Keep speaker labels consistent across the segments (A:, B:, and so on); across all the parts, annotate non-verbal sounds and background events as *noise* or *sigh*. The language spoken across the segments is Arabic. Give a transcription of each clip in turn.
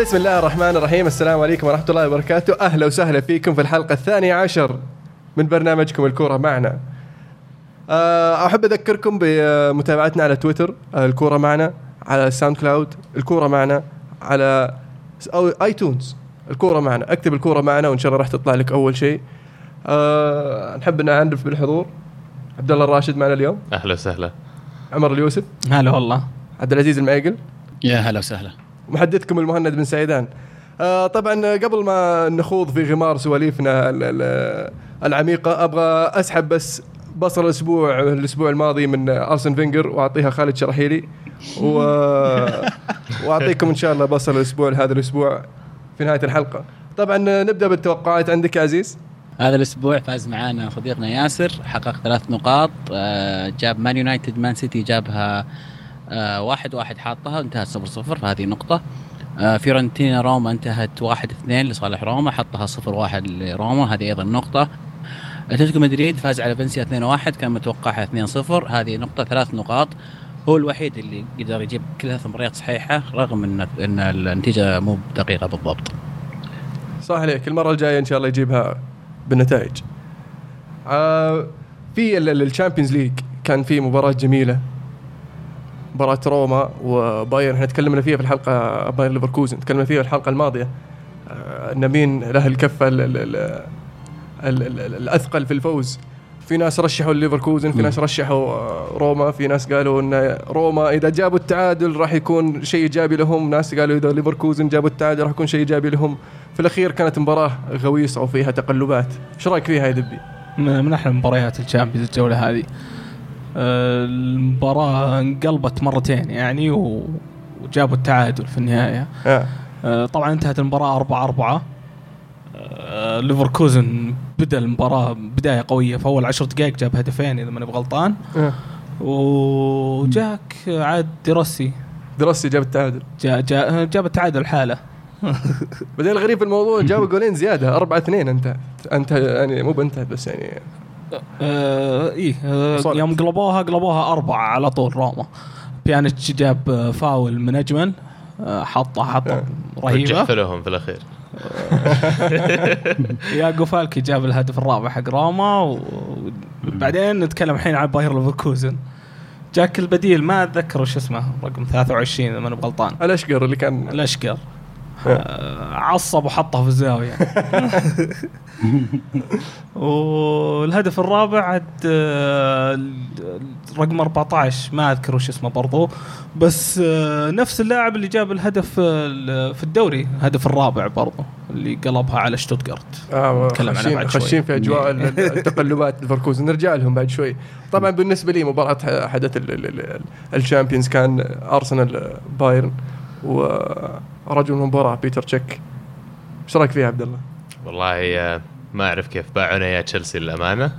A: بسم الله الرحمن الرحيم. السلام عليكم ورحمة الله وبركاته. أهلا وسهلا فيكم في الحلقة الثانية عشر من برنامجكم الكورة معنا. آه، أحب أذكركم بمتابعتنا على تويتر الكورة معنا على ساوند كلاود الكورة معنا على أو آيتونز الكورة معنا. اكتب الكورة معنا وإن شاء الله راح تطلع لك أول شيء. أه نحب نعرف بالحضور. عبد الله الراشد معنا اليوم.
B: أهلا وسهلا.
A: عمر اليوسف.
C: هلا والله.
A: عبد العزيز المعيقل.
D: يا هلا وسهلا.
A: محدثكم المهند بن سعيدان. آه طبعا قبل ما نخوض في غمار سواليفنا ال- ال- العميقة أبغى أسحب بس بصل الأسبوع الأسبوع الماضي من أرسن فينجر وأعطيها خالد شرحيلي. و... *laughs* وأعطيكم إن شاء الله بصل الأسبوع هذا الأسبوع في نهاية الحلقة. طبعا نبدأ بالتوقعات عندك يا عزيز.
D: هذا الأسبوع فاز معانا صديقنا ياسر حقق ثلاث نقاط. آه، جاب مان يونايتد مان سيتي جابها آه، واحد واحد حاطها انتهت صفر صفر فهذه نقطة. آه، فيورنتينا روما انتهت واحد اثنين لصالح روما حطها صفر واحد لروما هذه أيضا نقطة. أتلتيكو مدريد فاز على فالنسيا 2-1 كان متوقعها 2-0 هذه نقطة ثلاث نقاط. هو الوحيد اللي قدر يجيب كل ثلاث مباريات صحيحة رغم ان إن النتيجة مو دقيقة بالضبط.
A: صح عليك المره الجاية إن شاء الله يجيبها بالنتائج. آه في ال Champions League كان في مباراة جميلة. مباراة روما وبايرن. إحنا تكلمنا فيها في الحلقة بايرن ليفركوزن تكلمنا فيها في الحلقة الماضية. آه، إن مين له الكفة ال- ال- ال- ال- ال- ال- الأثقل في الفوز. في ناس رشحوا ليفركوزن في ناس رشحوا روما في ناس قالوا إن روما إذا جابوا التعادل راح يكون شيء إيجابي لهم. ناس قالوا إذا ليفركوزن جابوا التعادل راح يكون شيء إيجابي لهم. في الأخير كانت مباراة غويصة وفيها تقلبات. إيش رأيك فيها يا دبي؟
C: من من أحلى مباريات الشامبيونز الجولة هذه. آه، المباراة انقلبت مرتين يعني وجابوا التعادل في النهاية.
A: آه.
C: آه، طبعا انتهت المباراة 4 4 ليفركوزن بدأ المباراة بداية قوية في أول 10 دقائق جاب هدفين إذا ماني بغلطان.
A: آه.
C: وجاك عاد درسي
A: دراسي جاب التعادل.
C: جا جا جاب التعادل حاله. *laughs*
A: بعدين الغريب في الموضوع جابوا جولين زيادة 4 2 انت انت يعني مو بانتهت بس يعني.
C: آه إيه آه. يوم قلبوها قلبوها أربعة على طول روما. بيانيتش جاب آه، فاول من حطها حطه. رهيبة.
B: رجعت لهم في الأخير. *laughs*
C: ياجو فالكي جاب الهدف الرابع حق روما وبعدين نتكلم الحين عن باير ليفركوزن. جاك البديل ما أتذكر وش اسمه رقم 23 إذا ماني بغلطان.
A: الأشقر اللي كان
C: الأشقر. عصب وحطها في الزاوية. *laughs* والهدف الرابع عاد آه، رقم 14 ما أذكر وش اسمه برضو. بس آه، نفس اللاعب اللي جاب الهدف آه، في الدوري الهدف الرابع برضو اللي قلبها على شتوتغارت.
A: آه خشين,
C: بعد شوي.
A: خشين في أجواء ال- *laughs* ال- التقلبات ليفركوزن. نرجع لهم بعد شوي. طبعا بالنسبة لي مباراة حدث ال- ال- ال- ال Champions كان أرسنال بايرن ورجل المباراه بيتر تشيك. إيش رأيك فيها عبد الله؟
B: والله آه، ما أعرف كيف باعونا يا تشيلسي للأمانة.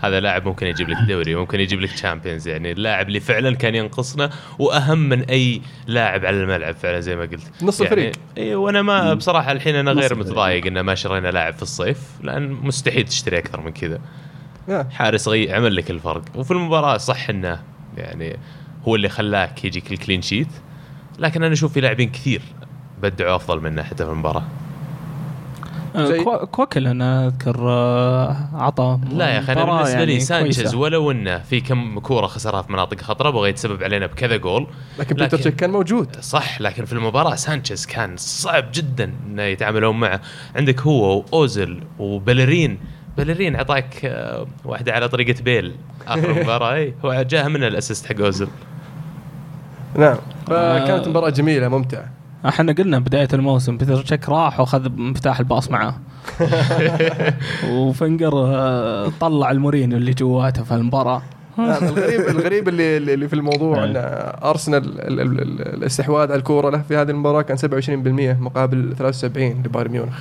B: هذا لاعب ممكن يجيب لك دوري ممكن يجيب لك Champions يعني اللاعب اللي فعلا كان ينقصنا وأهم من أي لاعب على الملعب فعلا زي ما قلت.
A: نص
B: يعني
A: الفريق.
B: اي وأنا ما بصراحة الحين
D: أنا
B: غير. متضايق ان ما شرينا لاعب في الصيف لأن مستحيل تشتري أكثر من كذا. حارس غي عمل لك الفرق. وفي المباراة صح إنه يعني هو اللي خلاك يجيك ال clean sheet لكن أنا أشوف في لاعبين كثير. بدعوا أفضل منه حتى في المباراه
C: كو- كوكل أنا أذكر آه، عطى
B: لا يا أخي
C: أنا
B: بالنسبة لي
C: يعني
B: سانشيز
C: كويسة.
B: ولو إنه في كم كورة خسرها في مناطق خطرة بغى يتسبب علينا بكذا جول
A: لكن بيتر
B: لكن-
A: تشيك كان موجود.
B: صح لكن في المباراة سانشيز كان صعب جدا إنه يتعاملون معه. عندك هو واوزل وبلرين. بلرين اعطاك آه، واحدة على طريقة بيل. آخر *laughs* المباراه اي هو جاه من ال assist حق اوزل
A: نعم. فكانت
C: آه.
A: مباراة جميلة ممتعة.
C: إحنا قلنا بداية الموسم بيتر تشيك راح وأخذ مفتاح الباص معاه. *laughs* وفنجر آه، طلع المورينيو اللي جواته في المباراة.
A: نعم، الغريب الغريب اللي اللي في الموضوع إن أرسنال ال- ال- ال- الاستحواذ على الكورة له في هذه المباراة كان 27% مقابل 73 لبايرن ميونخ.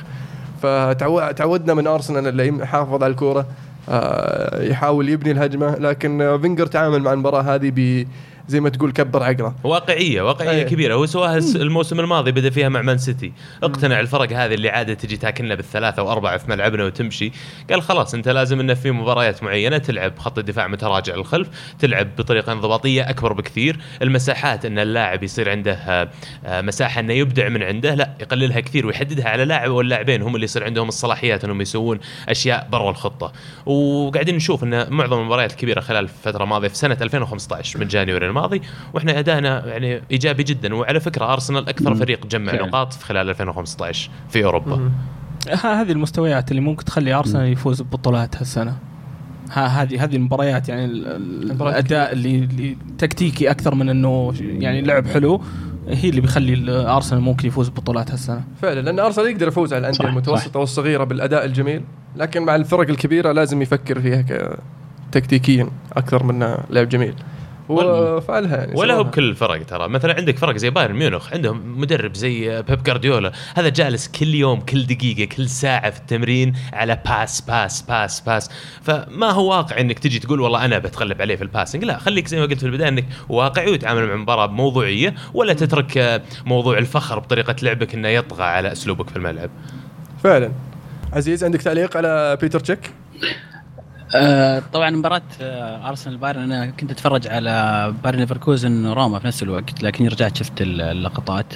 A: فتعودنا من أرسنال اللي يحافظ على الكورة آه، يحاول يبني الهجمة لكن فينجر تعامل مع المباراة هذه ب زي ما تقول كبر عقله.
B: واقعية واقعية
A: أيه.
B: كبيرة. هو سواها الموسم الماضي بدأ فيها مع مان سيتي. اقتنع الفرق هذه اللي عادة تجي تاكلنا بالثلاثة وأربعة في ملعبنا وتمشي. قال خلاص أنت لازم إنه في مباريات معينة تلعب خط الدفاع متراجع للخلف تلعب بطريقة انضباطية أكبر بكثير. المساحات إن اللاعب يصير عنده آه، آه، مساحة إنه يبدع من عنده لا يقللها كثير ويحددها على لاعب أو اللاعبين هم اللي يصير عندهم الصلاحيات إنهم يسوون أشياء برا الخطة. وقاعدين نشوف إن معظم المباريات الكبيره خلال الفترة الماضية في سنة 2015 من جانيوري الماضي وإحنا أدائنا يعني إيجابي جدا. وعلى فكرة أرسنال
D: أكثر.
B: فريق جمع. نقاط في خلال 2015 في
C: أوروبا. هذه المستويات اللي ممكن تخلي أرسنال يفوز ببطولات هالسنة. ها هذه هذه المباريات يعني الأداء اللي, اللي تكتيكي أكثر من إنه يعني لعب حلو هي اللي بيخلي ال- أرسنال ممكن يفوز ببطولات هالسنة.
A: فعلا لأن أرسنال يقدر يفوز على الأندية
D: صح،
A: المتوسطة والصغيرة بالأداء الجميل لكن مع الفرق الكبيرة لازم يفكر فيها تكتيكيا أكثر من لعب جميل. وفعلها يعني
B: ولا هو. بكل الفرق ترى. مثلا عندك فرق زي بايرن ميونخ عندهم مدرب زي بيب جارديولا هذا جالس كل يوم كل دقيقة كل ساعة في التمرين على pass pass pass pass فما هو واقع إنك تجي تقول والله أنا بتغلب عليه في ال passing لا خليك زي ما قلت في البداية إنك واقعي وتعامل مع المباراه بموضوعية ولا تترك موضوع الفخر بطريقة لعبك إنه يطغى على أسلوبك في الملعب.
A: فعلا. عزيز عندك تعليق على بيتر تشيك؟
D: آه طبعا مباراة آه أرسنال بايرن أنا كنت أتفرج على بايرن ليفركوزن روما في نفس الوقت لكني رجعت شفت ال- اللقطات.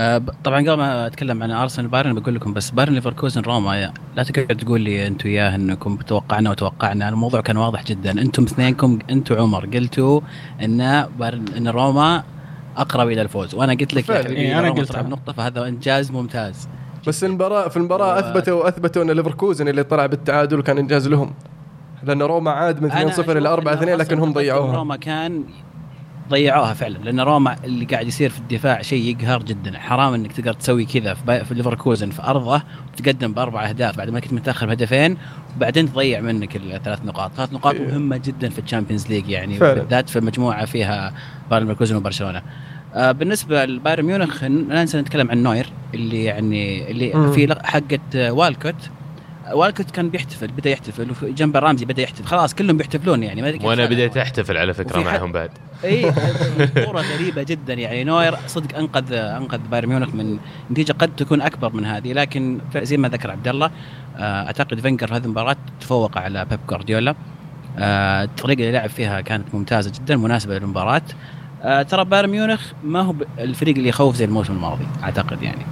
D: آه طبعا قبل ما أتكلم عن أرسنال بايرن بقول لكم بس بايرن ليفركوزن روما لا تقعد تقول لي أنتم وياه أنكم توقعنا وتوقعنا. الموضوع كان واضح جدا. أنتم اثنينكم أنتم عمر قلتوا إن بايرن إن روما أقرب إلى الفوز. وأنا قلت لك يا. حبيبي
C: إيه، قلتها.
D: طلع بنقطه فهذا إنجاز ممتاز.
A: بس المباراة في
D: المباراة
A: أثبتوا أثبتوا إن ليفركوزن اللي طلع بالتعادل كان إنجاز لهم. لأن روما عاد من 2-0
D: أنا أشوف
A: إلى 4
D: إن
A: 2 لكن هم ضيعوها
D: روما كان ضيعوها فعلا لأن روما اللي قاعد يصير في الدفاع شيء يقهر جدا حرام إنك تقدر تسوي كذا في, في ليفركوزن في أرضه وتقدم بأربع أهداف بعد ما كنت متأخر بهدفين وبعدين تضيع منك الثلاث نقاط ثلاث نقاط
A: إيه.
D: مهمة جدا في ال Champions League
A: يعني.
D: بالذات في مجموعة فيها بايرن ليفركوزن وبرشلونة آه بالنسبة لبايرن ميونخ لا ننسى نتكلم عن نوير اللي يعني اللي
A: مم.
D: في حقة آه، والكوت والكوت كان بيحتفل بدأ يحتفل وجنب رامزي بدأ يحتفل. خلاص كلهم بيحتفلون يعني ما وأنا.
B: بديت أحتفل على
D: فكرة
B: معهم بعد.
D: إي صوره غريبة جدا يعني نوير صدق أنقذ أنقذ بايرن ميونخ من نتيجة قد تكون أكبر من هذه. لكن زي ما ذكر عبد الله آه، أعتقد فينجر في هذه المباراة تفوق على بيب جوارديولا. آه، الطريقة اللي لعب فيها كانت ممتازة جدا مناسبة للمباراة. آه، ترى بايرن ميونخ ما هو الفريق اللي يخوف زي الموسم الماضي أعتقد يعني.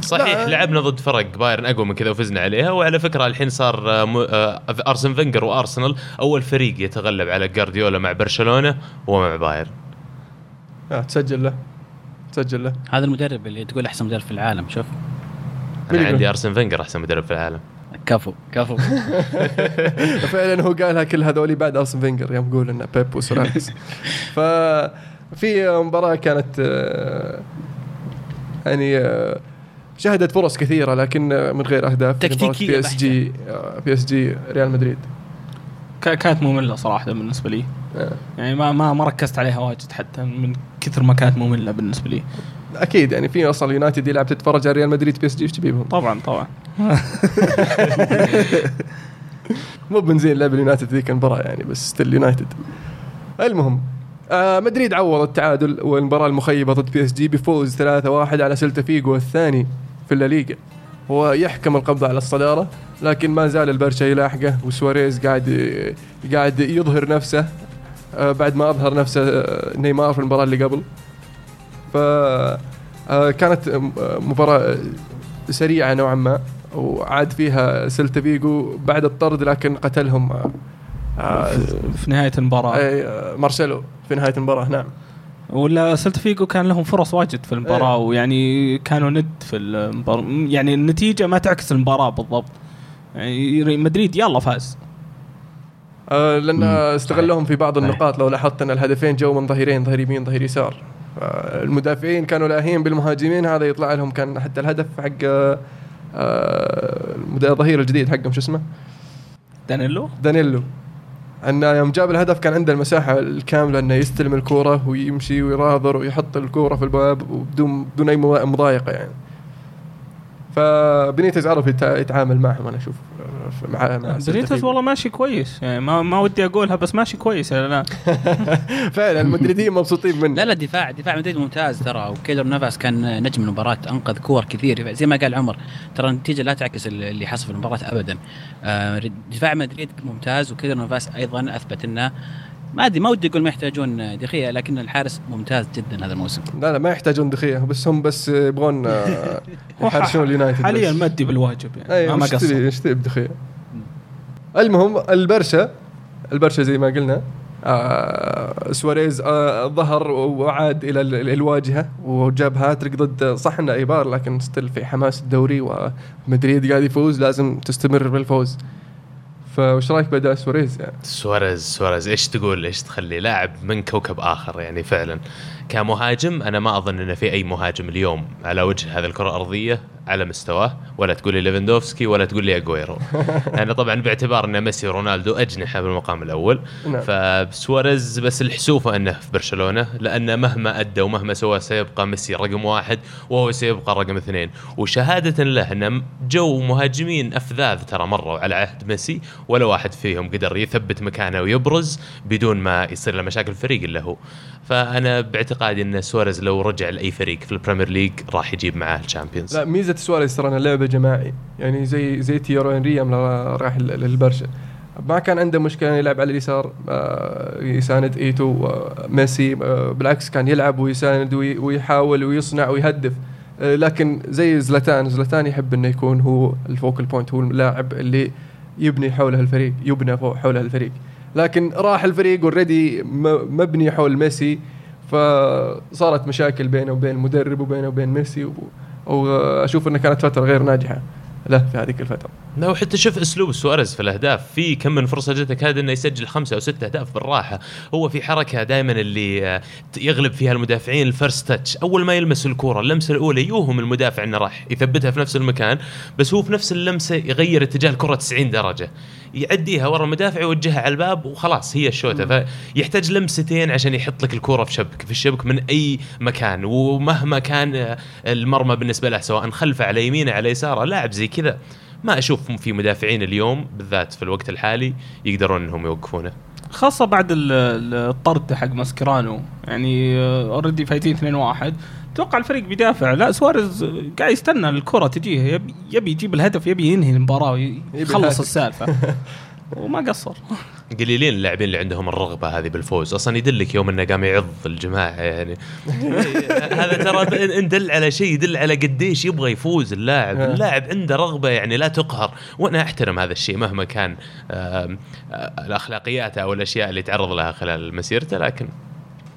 B: صحيح
A: لا.
B: لعبنا ضد فرق بايرن أقوى من كذا وفزنا عليها وعلى فكرة الحين صار آه، آه، أرسن فينجر وأرسنال أول فريق يتغلب على جارديولا مع برشلونة ومع بايرن.
A: آه تسجل له. تسجل له.
D: هذا المدرب اللي تقول أحسن مدرب في العالم شوف.
A: أنا؟
B: عندي أرسن فينجر أحسن مدرب في العالم.
D: كفو كفو. *laughs*
A: فعلا هو قالها كل هذولي بعد أرسن فينجر يوم يقول إنه بيب وسولاريس *laughs* ففي مباراة كانت آه، يعني شهدت فرص كثيرة لكن من غير أهداف
D: تكتيكية
A: بي اس جي بي اس جي ريال مدريد.
C: كا- كانت مملة صراحة بالنسبة لي.
A: آه،
C: يعني ما ما ما ركزت عليها واجد حتى من كثر ما كانت مملة بالنسبة لي.
A: أكيد يعني في أصلا يونايتد يلعب تتفرج على ريال مدريد PSG إيش تبي بهم؟
C: طبعا طبعا. *laughs*
A: مو بنزين لعب اليونايتد ذيك المباراة يعني بس still يونايتد المهم آه مدريد عوض التعادل والمباراة المخيبة ضد بي اس جي بفوز 3-1 على سيلتا فيجو الثاني. في الليغا هو يحكم القبض على الصدارة لكن ما زال البرشا يلاحقه وسواريز قاعد قاعد يظهر نفسه آه بعد ما أظهر نفسه آه، نيمار في المباراة اللي قبل. ف آه، كانت مباراة سريعة نوعا ما وعاد فيها سيلتا فيجو بعد الطرد لكن قتلهم
C: في نهاية المباراة.
A: أي، آه، مارسيلو في نهاية المباراة نعم.
C: ولا سيلتا فيجو كان لهم فرص واجد في المباراة
A: إيه.
C: ويعني كانوا ند في المباراة يعني النتيجة ما تعكس المباراة بالضبط. يعني مدريد يلا فاز.
A: آه،
D: لأن.
A: استغلهم في بعض. النقاط. لو لاحظت أن الهدفين جو من ظهيرين ظهير يمين ظهير يسار. المدافعين كانوا لاهين بالمهاجمين هذا يطلع لهم كان حتى الهدف حق آه، آه، الظهير الجديد حقهم شو اسمه؟
C: دانيلو؟
A: دانيلو. انه يوم جاب الهدف كان عنده المساحة الكاملة أنه يستلم الكورة ويمشي ويراضر ويحط الكورة في الباب وبدون بدون أي مضا- مضايقة يعني. فبنيتز عرف يتع- يتعامل معهم أنا أشوف مع
C: بنيتس والله ماشي كويس. يعني ما ما ودي أقولها بس ماشي كويس إلى الان *laughs*
A: فعلا المدريديين مبسوطين منه.
D: لا لا دفاع دفاع مدريد ممتاز ترى. وكيلر نافاس كان نجم المباراة أنقذ كور كثير. زي ما قال عمر ترى النتيجة لا تعكس اللي حصل في المباراة ابدا. آه، دفاع مدريد ممتاز وكيلر نافاس أيضا أثبت إنه ما أدري ما ودي أقول ما يحتاجون دي خيا لكن الحارس ممتاز جدا هذا الموسم.
A: لا لا ما يحتاجون دي خيا بس هم بس يبغون آه، *laughs* يحرشون اليونايتد
C: حاليا. مادي بالواجب يعني
A: أيوه
C: ما- قصر
A: تبي بدي خيا المهم البرشا البرشا زي ما قلنا آه سواريز آه ظهر وعاد إلى ال- ال- الواجهة وجاب هاتريك ضد صح إنه إيبار لكن still في حماس الدوري ومدريد قاعد يفوز لازم تستمر بالفوز. فوش رأيك بأداء سواريز يعني؟
B: سواريز سواريز. إيش تقول؟ إيش تخلي لاعب من كوكب آخر يعني فعلا؟ كمهاجم أنا ما أظن إن في أي مهاجم اليوم على وجه هذه الكرة الارضيه على مستواه. ولا تقول لي ليفندوفسكي ولا تقول لي اجويرو *laughs* أنا طبعا باعتبار إن ميسي ورونالدو أجنحة بالمقام الأول.
A: نعم.
B: فسواريز بس الحسوفه أنه في برشلونة لأنه مهما أدى ومهما سوى سيبقى ميسي رقم واحد وهو سيبقى رقم اثنين. وشهادة له إن جو مهاجمين أفذاذ ترى مروا على عهد ميسي ولا واحد فيهم قدر يثبت مكانه ويبرز بدون ما يصير له مشاكل الفريق إلا هو. فأنا باعتقادي إن سواريز لو رجع لأي فريق في البريمير ليج راح يجيب معاه الشامبيونز.
A: لا ميزة سواريز ترى انه لعبة جماعي يعني زي زي تييري هنري راح للبرشا. ما كان عنده مشكلة يلعب على اليسار آه، يساند إيتو آه، ميسي آه، بالعكس كان يلعب ويساند وي- ويحاول ويصنع ويهدف. لكن زي زلتان زلتان يحب إنه يكون هو ال focal point هو اللاعب اللي يبني حوله الفريق يبنى حوله الفريق لكن راح الفريق already مبني حول ميسي. فصارت مشاكل بينه وبين المدرب وبينه وبين ميسي واشوف انها كانت فترة غير ناجحة. له في هذيك الفترة.
B: لا وحتى شوف أسلوب سواريز في الأهداف. في كم من فرصة جته كاد إنه يسجل خمسة أو ست أهداف بالراحة. هو في حركة دائما اللي آه، يغلب فيها المدافعين ال first touch. أول ما يلمس الكوره اللمسة الأولى يوهم المدافع إنه راح يثبتها في نفس المكان بس هو في نفس اللمسة يغير اتجاه الكرة 90 درجة. يعديها ورا المدافع يوجهها على الباب وخلاص هي الشوطه فيحتاج لمستين عشان يحط لك الكوره في شبك في الشبك من أي مكان. ومهما كان آه، المرمى بالنسبة له سواء خلفه على يمينه على يساره لاعب زي كذا. ما أشوف في مدافعين اليوم بالذات في الوقت الحالي يقدرون إنهم يوقفونه.
C: خاصة بعد ال- ال- الطرد حق ماسكرانو. يعني already فايتين 2-1 أتوقع الفريق بيدافع. لا سواريز قاعد يستنى الكرة تجيه. يبي, يبي يجيب الهدف يبي ينهي المباراة ويخلص. السالفة. *laughs* وما قصر.
B: قليلين اللاعبين اللي عندهم الرغبة هذه بالفوز. أصلا يدلك يوم إنه قام يعض الجماعة يعني. *laughs* هذا ترى ان دل على شيء يدل على قديش يبغى يفوز اللاعب. اللاعب عنده رغبة يعني لا تقهر. وأنا أحترم هذا الشيء مهما كان آه، الأخلاقيات أو الأشياء اللي تعرض لها خلال مسيرته لكن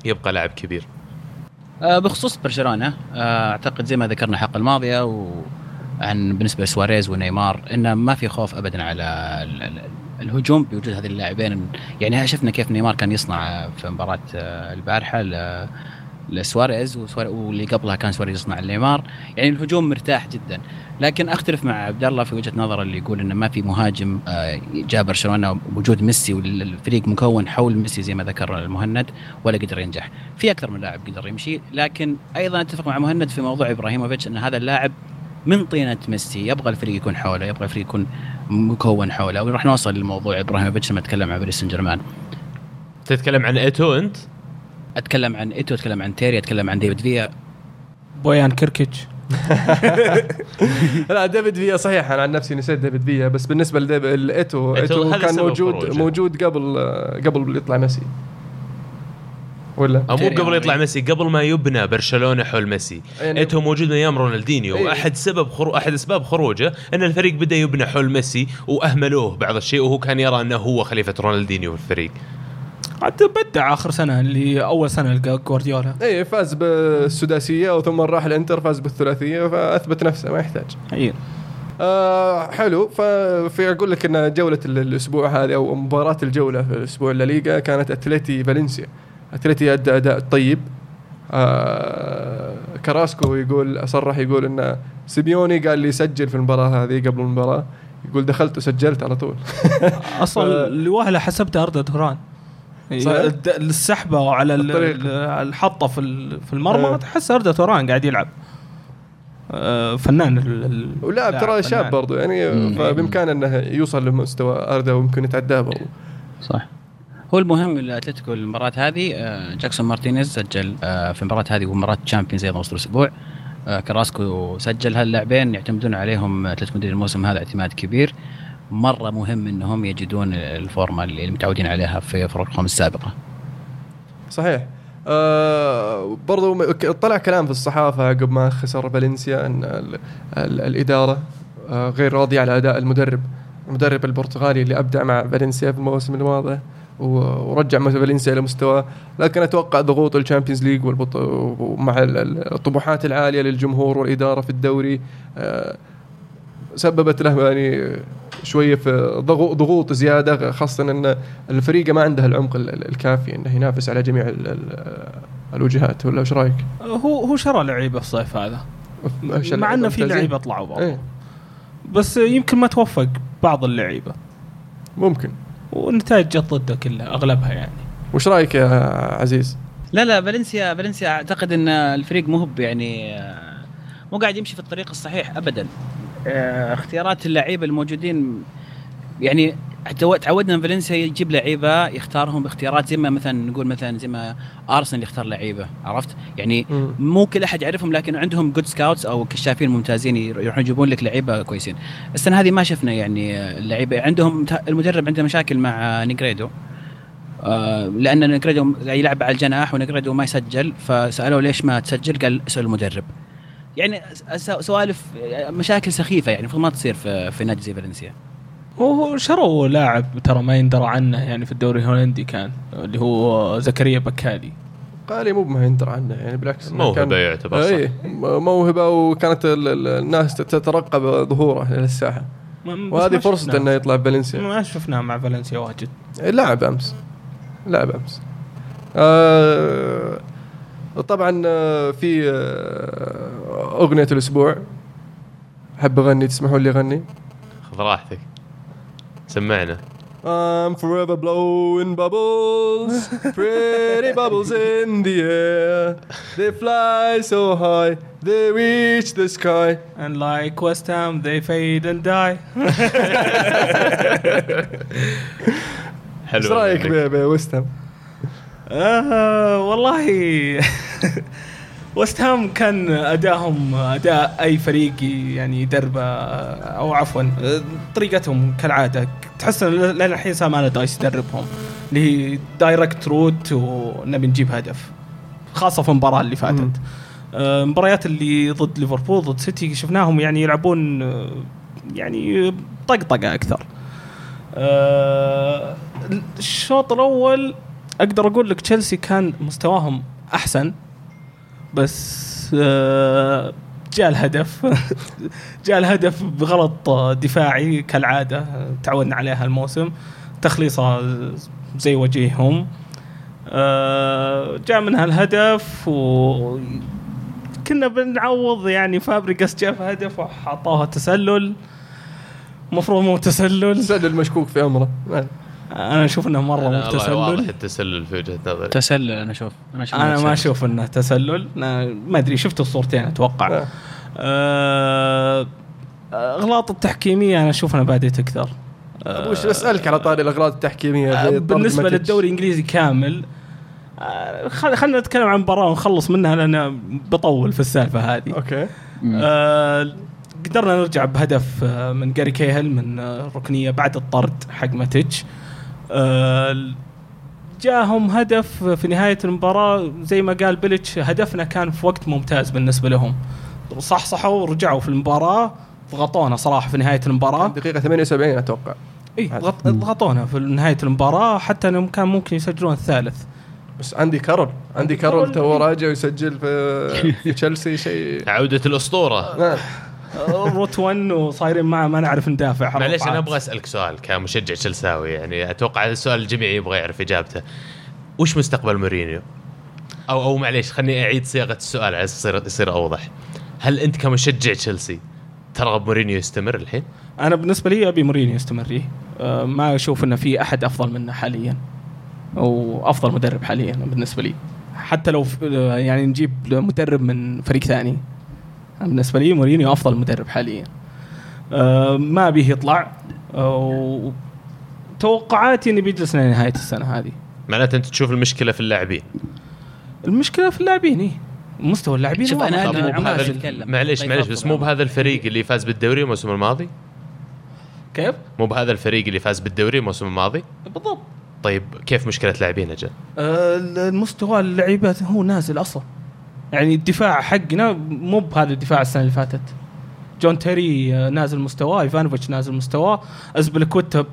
B: يبقى لاعب كبير.
D: آه، بخصوص برشلونة آه، أعتقد زي ما ذكرنا الحلقة الماضية وعن بالنسبة لسواريز ونيمار إنه ما في خوف ابدا على الهجوم بوجود هذه اللاعبين. يعني شفنا كيف نيمار كان يصنع في مباراة آه، البارحة لسواريز واللي قبلها كان سواريز يصنع لنيمار. يعني الهجوم مرتاح جدا. لكن أختلف مع عبد الله في وجهة نظر اللي يقول إنه ما في مهاجم آه، جاء برشلونة وجود ميسي والفريق مكون حول ميسي زي ما ذكر المهند ولا قدر ينجح. في أكثر من لاعب قدر يمشي لكن أيضا أتفق مع مهند في موضوع إبراهيموفيتش إن هذا اللاعب من طينة ميسي يبغى الفريق يكون حوله يبغى الفريق يكون مكون حوله. وراح نوصل لموضوع ابراهيموفيتش لما أتكلم عن باريس سان جيرمان.
B: تتكلم عن إيتو أنت؟
D: أتكلم عن إيتو أتكلم عن تيري أتكلم عن ديفيد فيا.
C: بويان كيركيتش. *laughs*
A: لا ديفيد فيا صحيح أنا عن نفسي نسيت ديفيد فيا بس بالنسبة
B: إيتو
A: ايتو كان موجود. موجود قبل قبل يطلع ميسي. ولا؟
B: أو مو قبل. يطلع ميسي قبل ما يبنى برشلونة حول ميسي.
A: يعني-
B: ايتو موجود من أيام رونالدينيو.
A: إيه.
B: واحد سبب خرو... أحد أسباب خروجه إن الفريق بدأ يبنى حول ميسي وأهملوه بعض الشيء وهو كان يرى أنه هو خليفة رونالدينيو في الفريق.
C: عاد بدع آخر سنة اللي أول سنة لجوارديولا
A: إي فاز بالسداسية وثم راح الإنتر فاز بالثلاثية فأثبت نفسه ما يحتاج.
C: حقيقي
A: آه حلو. ففي أقول لك إن جولة ال- الأسبوع هذه أو مباراة الجولة في الأسبوع الليغا كانت أتلتي فالنسيا. اتلتي ادى اداء طيب آه كراسكو يقول صرح يقول إن سيميوني قال لي سجل في المباراة هذه قبل المباراة يقول دخلت وسجلت على طول *laughs*
C: أصلا لوهلة حسبتها اردا توران
A: صحيح.
C: الد- السحبة. ال- الحطة في في المرمى
A: آه.
C: تحس اردا توران قاعد يلعب آه، فنان
A: ولاعب ترى شاب. برضو يعني. فبإمكانه إنه يوصل لمستوى اردا ويمكن يتعداه برضو
D: صح هو المهم الاتلتيكو المباراة هذه آه، جاكسون مارتينيز سجل آه، في المباراة هذه ومباراة تشامبيونز أيضا وسط الأسبوع. آه، كراسكو سجل هاللاعبين يعتمدون عليهم أتلتيكو مدريد الموسم هذا اعتماد كبير. مرة مهم إنهم يجدون الفورمة اللي متعودين عليها في فرقهم السابقة.
A: صحيح. آه برضو طلع كلام في الصحافة عقب ما خسر فالنسيا أن ال ال الإدارة آه غير راضية على أداء المدرب المدرب البرتغالي اللي أبدع مع فالنسيا في الموسم الماضي. ورجع مثلا فالنسيا إلى مستواه لكن أتوقع ضغوط ال Champions League والبط... ومع ال- ال- الطموحات العالية للجمهور والإدارة في الدوري آه سببت له يعني شوية في ضغو- ضغوط زيادة خاصة إن الفريق ما عنده العمق ال- ال- الكافي إنه ينافس على جميع ال- ال- الوجهات ولا إيش رأيك؟
C: هو هو شرى لعيبة الصيف هذا. مع إنه في؟ لعيبة طلعوا برضه
A: إيه.
C: بس يمكن ما توفق بعض اللعيبة.
A: ممكن.
C: والنتائج جت ضده كلها أغلبها يعني
A: وش رأيك يا عزيز؟
D: لا لا فالنسيا فالنسيا أعتقد إن الفريق مو يعني مو قاعد يمشي في الطريق الصحيح ابدا آه، اختيارات اللعيبة الموجودين يعني تعو- تعودنا من فالنسيا يجيب لعيبة يختارهم باختيارات زي ما مثلا نقول مثلا زي ما أرسنال يختار لعيبة عرفت؟ يعني. مو كل أحد يعرفهم لكن عندهم good scouts أو كشافين ممتازين يروحون يجيبون لك لعيبة كويسين. السنة هذه ما شفنا يعني اللعيبه عندهم المدرب عنده مشاكل مع نيجريدو. آه، لأن نيجريدو يلعب على الجناح ونيجريدو ما يسجل فسألوه ليش ما تسجل؟ قال اسال المدرب. يعني سوالف مشاكل سخيفة يعني المفروض ما تصير في, في نادي زي فالنسيا.
C: هو شروا لاعب ترى ما يندرى عنه يعني في الدوري الهولندي كان اللي هو زكريا بكالي.
A: قالي مو ما يندر عنه يعني بالعكس كان-
B: يعتبر صح.
A: إيه م- موهبة وكانت ال- ال- الناس تترقب ظهوره للساحه وهذه
C: شفناه.
A: إنه يطلع بفالنسيا.
C: ما شفناه مع فالنسيا واجد.
A: لعب أمس. لعب أمس. آه طبعا آه، في آه، أغنية الأسبوع. أحب أغني تسمحوا لي أغني؟
B: خذ راحتك. سمعنا
A: I'm forever blowing bubbles, pretty bubbles in the air. They fly so high, they reach the sky.
C: and like West Ham they fade and die
B: حلو
A: ايش رايك
B: منك.
A: ب- بويست هام؟
C: آه والله وست هام كان ادائهم أداء أي فريق يعني يدربه أو عفوا آه، طريقتهم كالعادة. تحس إن الحين سام ألاردايس يدربهم اللي هي direct route one نبي نجيب هدف خاصة في المباراة اللي. فاتت. آه، مباريات اللي ضد ليفربول ضد سيتي شفناهم يعني يلعبون آه، يعني طقطقة أكثر. آه، الشوط الأول أقدر أقول لك تشيلسي كان مستواهم أحسن. بس آه، جاء الهدف. *laughs* جاء الهدف بغلط دفاعي كالعادة تعودنا عليها الموسم. تخليصه زي وجيههم آه، جاء منها الهدف و كنا بنعوض يعني. فابريجاس جاب هدف وحطوها تسلل. المفروض مو تسلل.
A: سجل مشكوك في
C: أمره. أنا أشوف إنه
B: مرة
C: مو
B: والله واضح
C: تسلل
B: التسلل في وجهة نظري
D: تسلل أنا أشوف أنا أشوف
C: أنا
D: إنه
C: ما
D: تسلل.
C: أشوف إنه تسلل أنا ما أدري شفت الصورتين أتوقع
A: آه.
C: آه، اغلاط التحكيمية أنا أشوف إنها بادئه تكثر آه،
A: وش بسالك على طاري الاغلاط التحكيمية
C: آه،
A: بالنسبة.
C: للدوري الإنجليزي كامل خل- خلينا نتكلم عن مباراة ونخلص منها لأن بطول في السالفة هذه
D: أوكي.
C: آه، قدرنا نرجع بهدف من جاري كاهيل من الركنيه بعد الطرد حق ماتيتش جاهم هدف في نهاية المباراة. زي ما قال بيلتش هدفنا كان في وقت ممتاز بالنسبة لهم. صحصحوا ورجعوا في المباراة ضغطونا صراحة في نهاية المباراة.
A: دقيقة 78 أتوقع.
C: إي ضغط- ضغطونا في نهاية المباراة. حتى إنهم كان ممكن يسجلون الثالث.
A: بس أندي كارول أندي كارول. تو راجع ويسجل في في *laughs* تشيلسي شيء.
B: عودة الأسطورة.
A: نعم.
C: route 1 وصايرين ما ما نعرف ندافع
B: معليش
C: أنا.
B: أبغى أسألك سؤال كمشجع تشيلساوي يعني أتوقع السؤال الجميع يبغى يعرف إجابته وش مستقبل مورينيو؟ أو أو معليش خليني أعيد صياغة السؤال على يصير يصير أوضح هل أنت كمشجع تشيلسي ترغب مورينيو يستمر الحين؟
C: أنا بالنسبة لي أبي مورينيو يستمر فيه أه ما أشوف إنه في أحد أفضل منه حاليا أو أفضل مدرب حاليا بالنسبة لي حتى لو يعني نجيب مدرب من فريق ثاني بالنسبة لي مورينيو أفضل مدرب حاليا. آه ما بيه يطلع. آه توقعاتي إنه بيجلس لنهايه السنة هذه.
B: معناته أنت تشوف المشكلة في اللاعبين.
C: المشكلة في اللاعبين إيه. مستوى اللاعبين
D: شوف،
B: ال-
D: أتكلم.
B: معليش
D: طيب
B: معليش بس مو. بهذا الفريق اللي فاز بالدوري الموسم الماضي؟
C: كيف؟
B: مو بهذا الفريق اللي فاز بالدوري الموسم الماضي؟
C: بالضبط.
B: طيب كيف مشكلة لاعبين أجل؟
C: آه، المستوى اللعيبة هو نازل أصلا. يعني الدفاع حقنا مو بهذا الدفاع السنة اللي فاتت. جون تيري آه، نازل مستواه إيفانوفيتش نازل مستواه ازبلكوتا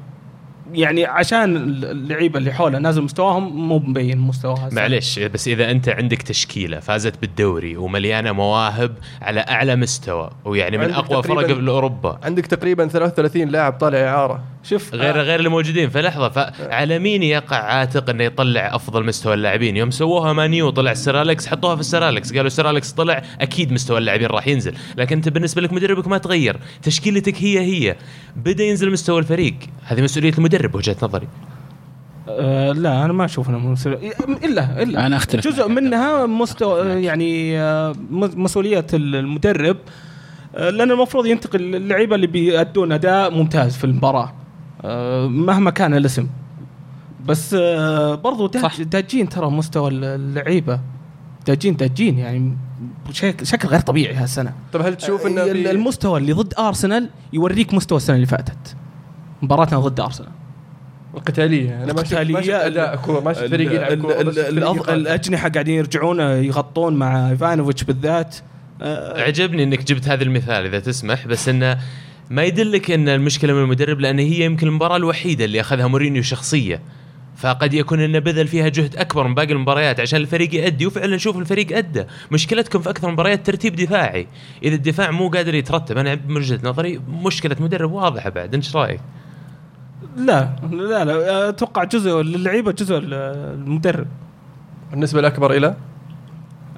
C: يعني عشان اللعيبة اللي حوله نازل مستواهم مو مبين مستواها.
B: معليش بس إذا أنت عندك تشكيلة فازت بالدوري ومليانة مواهب على أعلى مستوى ويعني من أقوى فرق باوروبا
A: عندك تقريبا 33 لاعب طالع إعارة.
C: شوف
B: غير
C: آه،
B: غير اللي موجودين فلحظه فعلى مين يقع عاتق إنه يطلع أفضل مستوى اللاعبين؟ يوم سووها مانيو طلع سير أليكس حطوها في السير أليكس قالوا سير أليكس طلع أكيد مستوى اللاعبين راح ينزل. لكن أنت بالنسبة لك مدربك ما تغير. تشكيلتك هي هي. بدأ ينزل مستوى الفريق. هذه مسؤولية المدرب وجهة نظري.
C: آه لا أنا ما أشوف إنه مسؤول إلا إلا.
D: أنا أختلف
C: جزء. منها مستوى. يعني آه، مسؤوليه المدرب. آه، لأن المفروض ينتقل اللعيبه اللي بيأدون أداء ممتاز في المباراة. مهما كان الاسم. بس آه، برضو. داجين ترى مستوى اللعيبة. داجين داجين يعني بشكل شكل غير طبيعي هالسنة.
A: طب هل تشوف إنه
C: المستوى اللي ضد أرسنال يوريك مستوى السنة اللي فاتت. مباراتنا ضد أرسنال.
A: القتالية. أنا ما شفت ما شفت أداء كورة. ما شفت فريق يلعب كورة.
C: الأجنحة قاعدين يرجعون يغطون مع إيفانوفيتش بالذات. آه،
B: عجبني إنك جبت هذا المثال إذا تسمح. بس إنه ما يدلك إن المشكلة من المدرب لأن هي يمكن المباراة الوحيدة اللي أخذها مورينيو شخصيه فقد يكون انه بذل فيها جهد أكبر من باقي المباريات عشان الفريق يأدي وفعلا شوف الفريق أدى. مشكلتكم في أكثر المباريات ترتيب دفاعي. إذا الدفاع مو قادر يترتب أنا من وجهة نظري مشكلة مدرب واضحة بعد. إنت إيش رأيك؟
C: لا لا لا. أتوقع جزء اللعيبه جزء ال- المدرب.
A: النسبة الاكبر إلى؟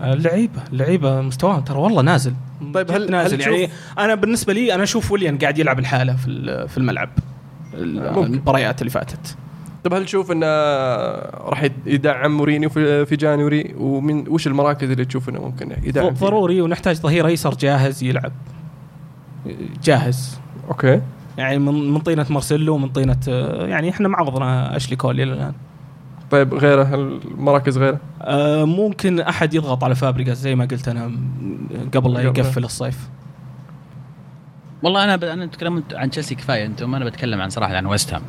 C: اللعيبه اللعيبه مستواهم ترى والله نازل.
A: طيب هل-
C: نازل
A: هل
C: يعني أنا بالنسبة لي أنا أشوف ويليان قاعد يلعب الحالة في ال- في الملعب. المباريات اللي فاتت.
A: طب هل تشوف إنه راح يدعم مورينيو في في January؟ ومن وش المراكز اللي تشوف إنه ممكن يدعم؟
C: ضروري ونحتاج ظهير أيسر جاهز يلعب. جاهز.
A: أوكي.
C: يعني من من طينة مارسيلو ومن طينة آه، يعني إحنا معوضنا أشلي كول إلى الآن.
A: طيب غيره المراكز غيره؟
C: آه، ممكن أحد يضغط على فابريجاس زي ما قلت أنا قبل لا. يقفل الصيف.
D: والله أنا ب... أنا تكلمت عن تشيلسي كفاية أنتم أنا بتكلم عن صراحة عن ويست هام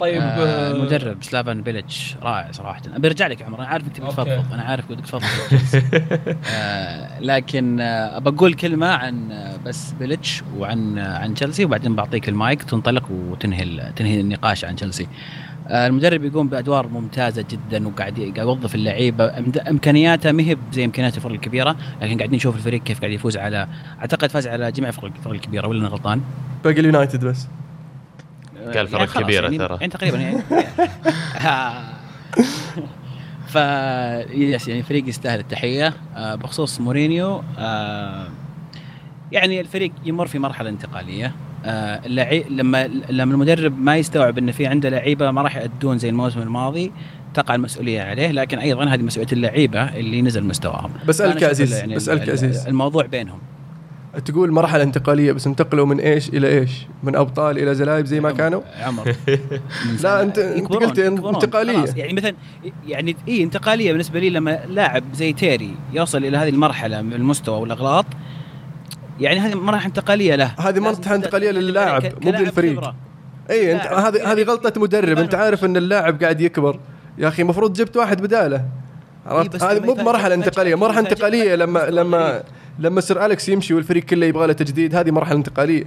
C: طيب
D: آه المدرب سلافان بيلتش رائع صراحة. برجع لك يا عمر أنا عارف
C: أوكي.
D: تفضفض أنا عارف بدك تفضفض *laughs* آه لكن آه بقول كلمة عن آه، بس بيلتش وعن آه عن تشيلسي وبعدين بعطيك المايك تنطلق وتنهي تنهي النقاش عن تشيلسي آه المدرب يقوم بأدوار ممتازة جدا وقاعد يوظف اللعيبة إمكانياته ما هي زي إمكانيات الفرق الكبيرة لكن قاعدين نشوف الفريق كيف قاعد يفوز على أعتقد فاز على جميع الفرق الفرق الكبيرة ولا أنا غلطان؟
A: باقي اليونايتد بس
B: قال فرق
D: يعني
B: كبيرة
D: يعني
B: ترى.
D: يعني تقريبا يعني *laughs* ف يس يعني الفريق يستاهل التحية آه، بخصوص مورينيو آه، يعني الفريق يمر في مرحلة انتقالية آه، اللعي... لما لما المدرب ما يستوعب إن في عنده لعيبة ما راح يأدون زي الموسم الماضي تقع المسؤولية عليه لكن أيضا هذه مسؤولية اللعيبة اللي نزل مستواهم أشوف
A: عزيز،
D: يعني
A: يا عزيز.
D: الموضوع بينهم
A: تقول مرحلة انتقالية بس انتقلوا من إيش إلى إيش؟ من أبطال إلى زلايب زي ما كانوا؟
D: عمر *laughs*
A: لا، أنت
D: يكبرون-
A: قلت. انتقالية.
D: يعني مثلا يعني اي انتقالية بالنسبة لي لما لاعب زي تيري يوصل إلى هذه المرحلة من المستوى والأغلاط يعني هذه مرحلة انتقالية له.
A: هذه
D: تبدأ
A: انتقالية
D: تعتمد
A: للاعب، مو للفريق. اي انت هذه
D: يعني
A: هذه غلطة مدرب. انت عارف إن اللاعب قاعد يكبر. يا أخي المفروض جبت واحد بدالة. عرفت؟
D: بس
A: هذه مو بمرحلة
D: انتقالية
A: مرحلة
D: انتقالية
A: لما لما. لما سير أليكس يمشي والفريق كله يبغى له تجديد هذه مرحلة انتقالية.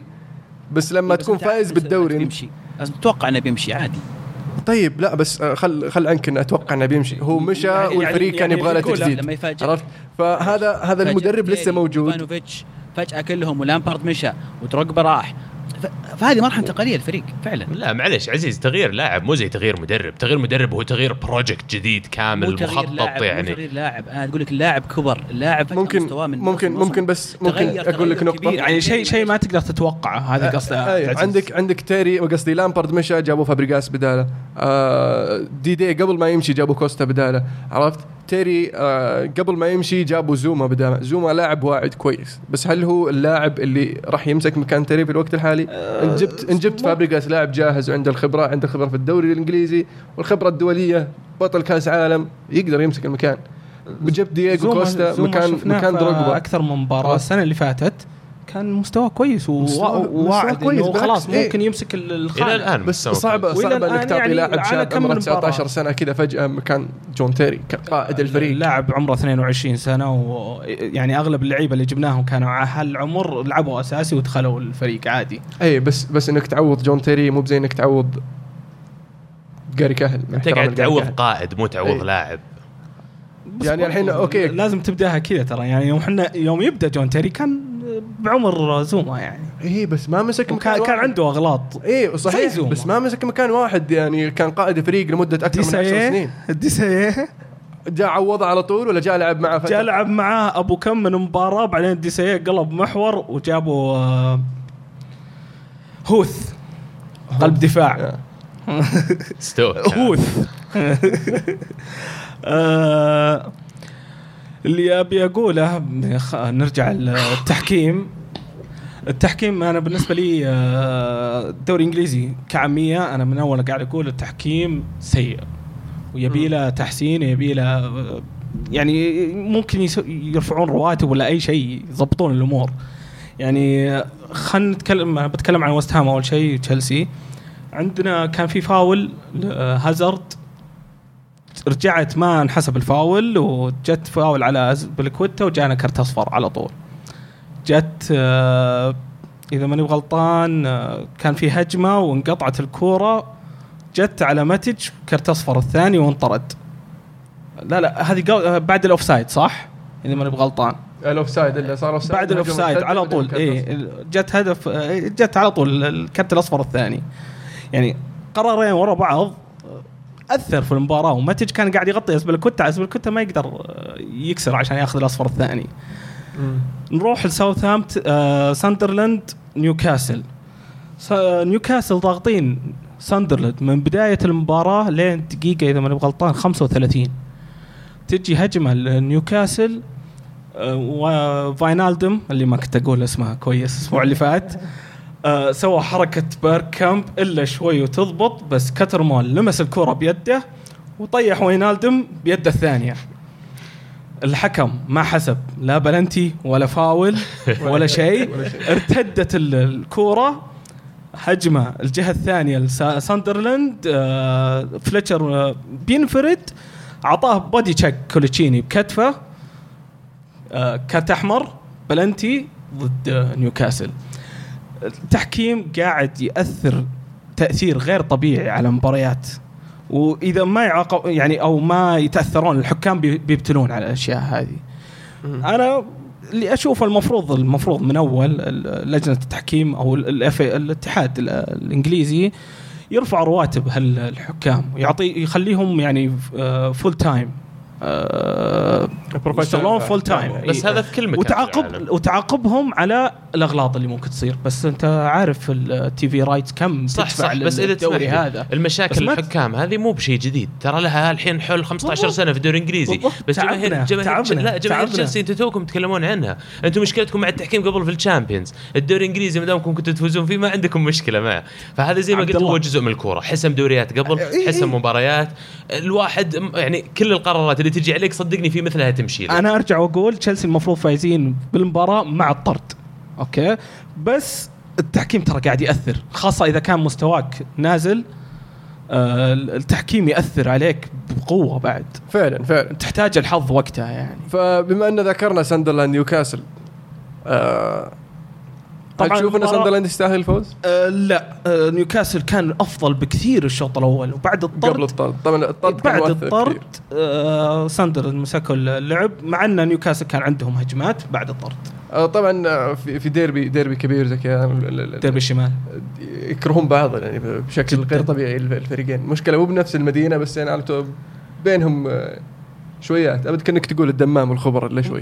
A: بس لما
D: بس
A: تكون فايز بالدوري
D: بيمشي. لازم تتوقع إنه بيمشي عادي.
A: طيب لا بس خل خل عنك إنه أتوقع إنه بيمشي. هو مشى
C: يعني-
A: والفريق كان
C: يعني
A: يبغى له تجديد. عرفت؟ فهذا هذا المدرب لسه موجود.
D: فجأة كلهم ولامبارد مشى ودروجبا راح. فهذه مرحلة انتقاليه للفريق فعلا.
B: لا معلش عزيز تغيير لاعب مو زي تغيير مدرب. تغيير مدرب هو تغيير project جديد كامل
D: تغيير
B: مخطط
D: لاعب
B: يعني.
D: مو تغيير لاعب. أنا أقول لك اللاعب كبر اللاعب فجأة
A: ممكن
D: مستواه من
A: ممكن
D: موسم
A: ممكن بس ممكن
D: تغير
A: أقول لك نقطة.
D: كبير.
C: يعني شيء شيء ما تقدر تتوقعه هذه قصدي.
A: أي عندك عندك تيري قصدي لامبارد مشى جابوا فابريجاس بداله. آه دي دي قبل ما يمشي جابوا كوستا بداله عرفت؟ تيري آه قبل ما يمشي جابوا زوما بداله زوما لاعب واعد كويس. بس هل هو اللاعب اللي راح يمسك مكان تيري في الوقت الحالي؟ إن جبت إن جبت فابريجاس لاعب جاهز وعنده الخبرة عنده خبرة في الدوري الإنجليزي والخبرة الدولية بطل كأس عالم يقدر يمسك المكان. جبت دييغو كوستا مكان مكان دروجبا.
C: أكثر من مباراة السنة اللي فاتت. كان مستواه كويس وواعد
A: كويس، إنه
C: خلاص
A: إيه.
C: ممكن يمسك ال-
B: إلى
C: الخانه
B: الآن
A: بس.
C: وإلى
A: صعبة إنك
C: الآن
A: تعطي
C: يعني
A: لاعب شاب عمره
C: من
A: 19
C: مباراة.
A: سنة كذا فجأة مكان جون تيري كقائد الفريق
C: اللاعب عمره 22 سنة ويعني أغلب اللعيبة اللي جبناهم كانوا على هالعمر لعبوا أساسي ودخلوا الفريق عادي
A: اي بس بس إنك تعوض جون تيري مو زي إنك تعوض جاري
B: كاهيل
A: أنت
B: قاعد تعوض. قائد مو تعوض
A: إيه.
B: لاعب
A: يعني الحين أوكي.
C: لازم تبدأها كذا ترى يعني يوم إحنا يوم يبدأ جون تيري كان بعمر زوما يعني.
A: اي بس ما مسك مكان
C: كان, كان
A: واحد.
C: عنده أغلاط.
A: اي صحيح
C: زي زوما.
A: بس ما مسك مكان واحد يعني كان قائد فريق لمدة أكثر من 10
C: ديسايه
A: سنين.
C: ديسايه
A: جاء عوضه على طول ولا جاء لعب معه فترة؟
C: جاء لعب معاه أبو كم من مباراة بعدين ديسايه قلب محور وجابوا آه، هوث قلب دفاع.
B: ستوك. *laughs*
C: هوث. *laughs* آه، اللي أبي أقوله خ- نرجع للتحكيم التحكيم. أنا بالنسبة لي آه، الدوري الانجليزي كعامية أنا من أول قاعد أقول التحكيم سيء. ويبي له تحسين يبي له آه، يعني ممكن يس- يرفعون رواتب ولا أي شيء يضبطون الأمور. يعني خلينا نتكلم بتكلم عن وست هام أول شيء تشيلسي. عندنا كان في فاول آه، هازارد. رجعت ما انحسب الفاول وجت فاول على بلكويتا وجانا كرت أصفر على طول. جت آه، إذا ماني غلطان آه، كان في هجمة وانقطعت الكورة. جت على ماتيتش كرت أصفر الثاني وانطرد. لا لا هذه آه، بعد ال offside صح؟ إذا ماني بغلطان.
A: ال offside اللي صار offside
C: بعد ال offside على طول. اي جت هدف جت على طول الكرت الأصفر الثاني. يعني قرارين ورا بعض اثر في المباراة وماتيتش كان قاعد يغطي اسبلكوتا اسبلكوتا ما يقدر آه، يكسر عشان ياخذ الأصفر الثاني. نروح لساوثهامبت آه ساندرلاند نيوكاسل. سا- نيوكاسل ضاغطين ساندرلاند من بداية المباراة لين دقيقة إذا ماني غلطان 35 تجي هجمة لنيوكاسل آه، وفاينالدم اللي ما كنت أقول اسمها كويس الأسبوع اللي فات. آه، سوى حركة بيركامب إلا شوي وتضبط بس كترمول لمس الكرة بيده وطيح وينالدم بيده الثانية. الحكم ما حسب لا بلنتي ولا فاول *laughs* ولا شيء ارتدت ال- الكوره هجمه الجهة الثانية لساندرلاند آه فليتشر آه بينفرد اعطاه body check كولوتشيني بكتفه آه كارت أحمر بلنتي ضد نيوكاسل. التحكيم قاعد يأثر تأثير غير طبيعي على المباريات وإذا ما يعاقب يعني أو ما يتأثرون الحكام بي- بيبتلون على الأشياء هذه. أنا اللي أشوفه المفروض المفروض من أول لجنة التحكيم أو الاتحاد ال- الإنجليزي يرفع رواتب هالحكام ويعطي يخليهم يعني full time يشتغلون full time
B: بس هذا في كل مكان
C: وتعاقب
B: العالم.
C: وتعاقبهم على الأغلاط اللي ممكن تصير بس أنت عارف ال TV rights كم
B: صح صح بس إذا
C: الدوري
B: تسمح
C: هذا
B: المشاكل الحكام هذه مو بشيء جديد ترى لها الحين حول 15
C: بالضبط.
B: سنة في الدوري
C: الإنجليزي.
B: بس
C: تعبنا،
B: جماهير لا جماهير. تشيلسي أنتم توكم تتكلمون عنها أنتم مشكلتكم مع التحكيم قبل في ال Champions الدوري الإنجليزي ما دامكم كنتوا تفوزون فيه ما عندكم مشكلة معه فهذا زي ما قلت. هو جزء من الكورة حسم دوريات قبل
A: إيه،
B: حسم
A: إيه.
B: مباريات الواحد يعني كل القرارات اللي تجي عليك صدقني في مثلها تمشي لك.
C: أنا أرجع وأقول تشيلسي المفروض فايزين بالمباراة مع الطرد. أوكي؟ بس التحكيم ترى قاعد يأثر خاصة إذا كان مستواك نازل آه التحكيم يأثر عليك بقوة بعد.
A: فعلا فعلا.
C: تحتاج الحظ وقتها يعني.
A: فبما أن ذكرنا ساندرلاند نيوكاسل آه
C: طبعاً
A: تشوف
C: إن
A: ساندرلاند يستاهل الفوز؟
C: آه لا. آه نيوكاسل كان أفضل بكثير الشوط الأول وبعد الطرد
A: قبل الطرد. طبعا الطرد
C: بعد الطرد. آه ساندر مسكوا اللعب مع إن نيوكاسل كان عندهم هجمات بعد الطرد.
A: آه طبعا آه، في في ديربي ديربي كبير زي كذا.
C: ديربي الشمال
A: يكرهون بعض يعني بشكل
C: جداً.
A: غير طبيعي الف- الفريقين. مشكلة مو بنفس المدينة بس يعني بينهم آه، شويات أبد كأنك تقول الدمام والخبر إلا شوي.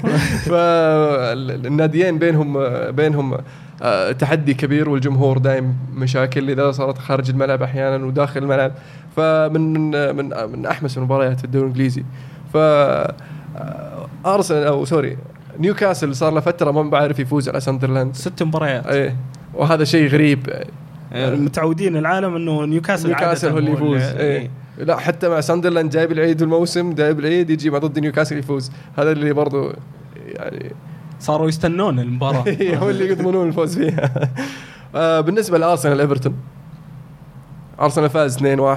A: *laughs* فالناديين بينهم بينهم آه، تحدي كبير والجمهور دايم مشاكل إذا صارت خارج الملعب أحيانا وداخل الملعب. فمن من من من أحمس المباريات في الدوري الإنجليزي. ف آه، أرسنال أو سوري نيوكاسل صار له فترة ما يعرف يفوز على ساندرلاند.
C: ست مباريات.
A: إيه. وهذا شيء غريب.
C: يعني متعودين العالم إنه نيوكاسل
A: نيوكاسل هو اللي يفوز. إيه. لا حتى مع ساندرلاند جايب العيد الموسم جايب العيد يجي مع ضد نيوكاسل يفوز. هذا اللي برضو يعني
C: صاروا يستنون المباراة. *laughs*
A: هو اللي يضمنون الفوز فيها. *laughs* آه بالنسبة لأرسنال إيفرتون. أرسنال فاز 2-1 آه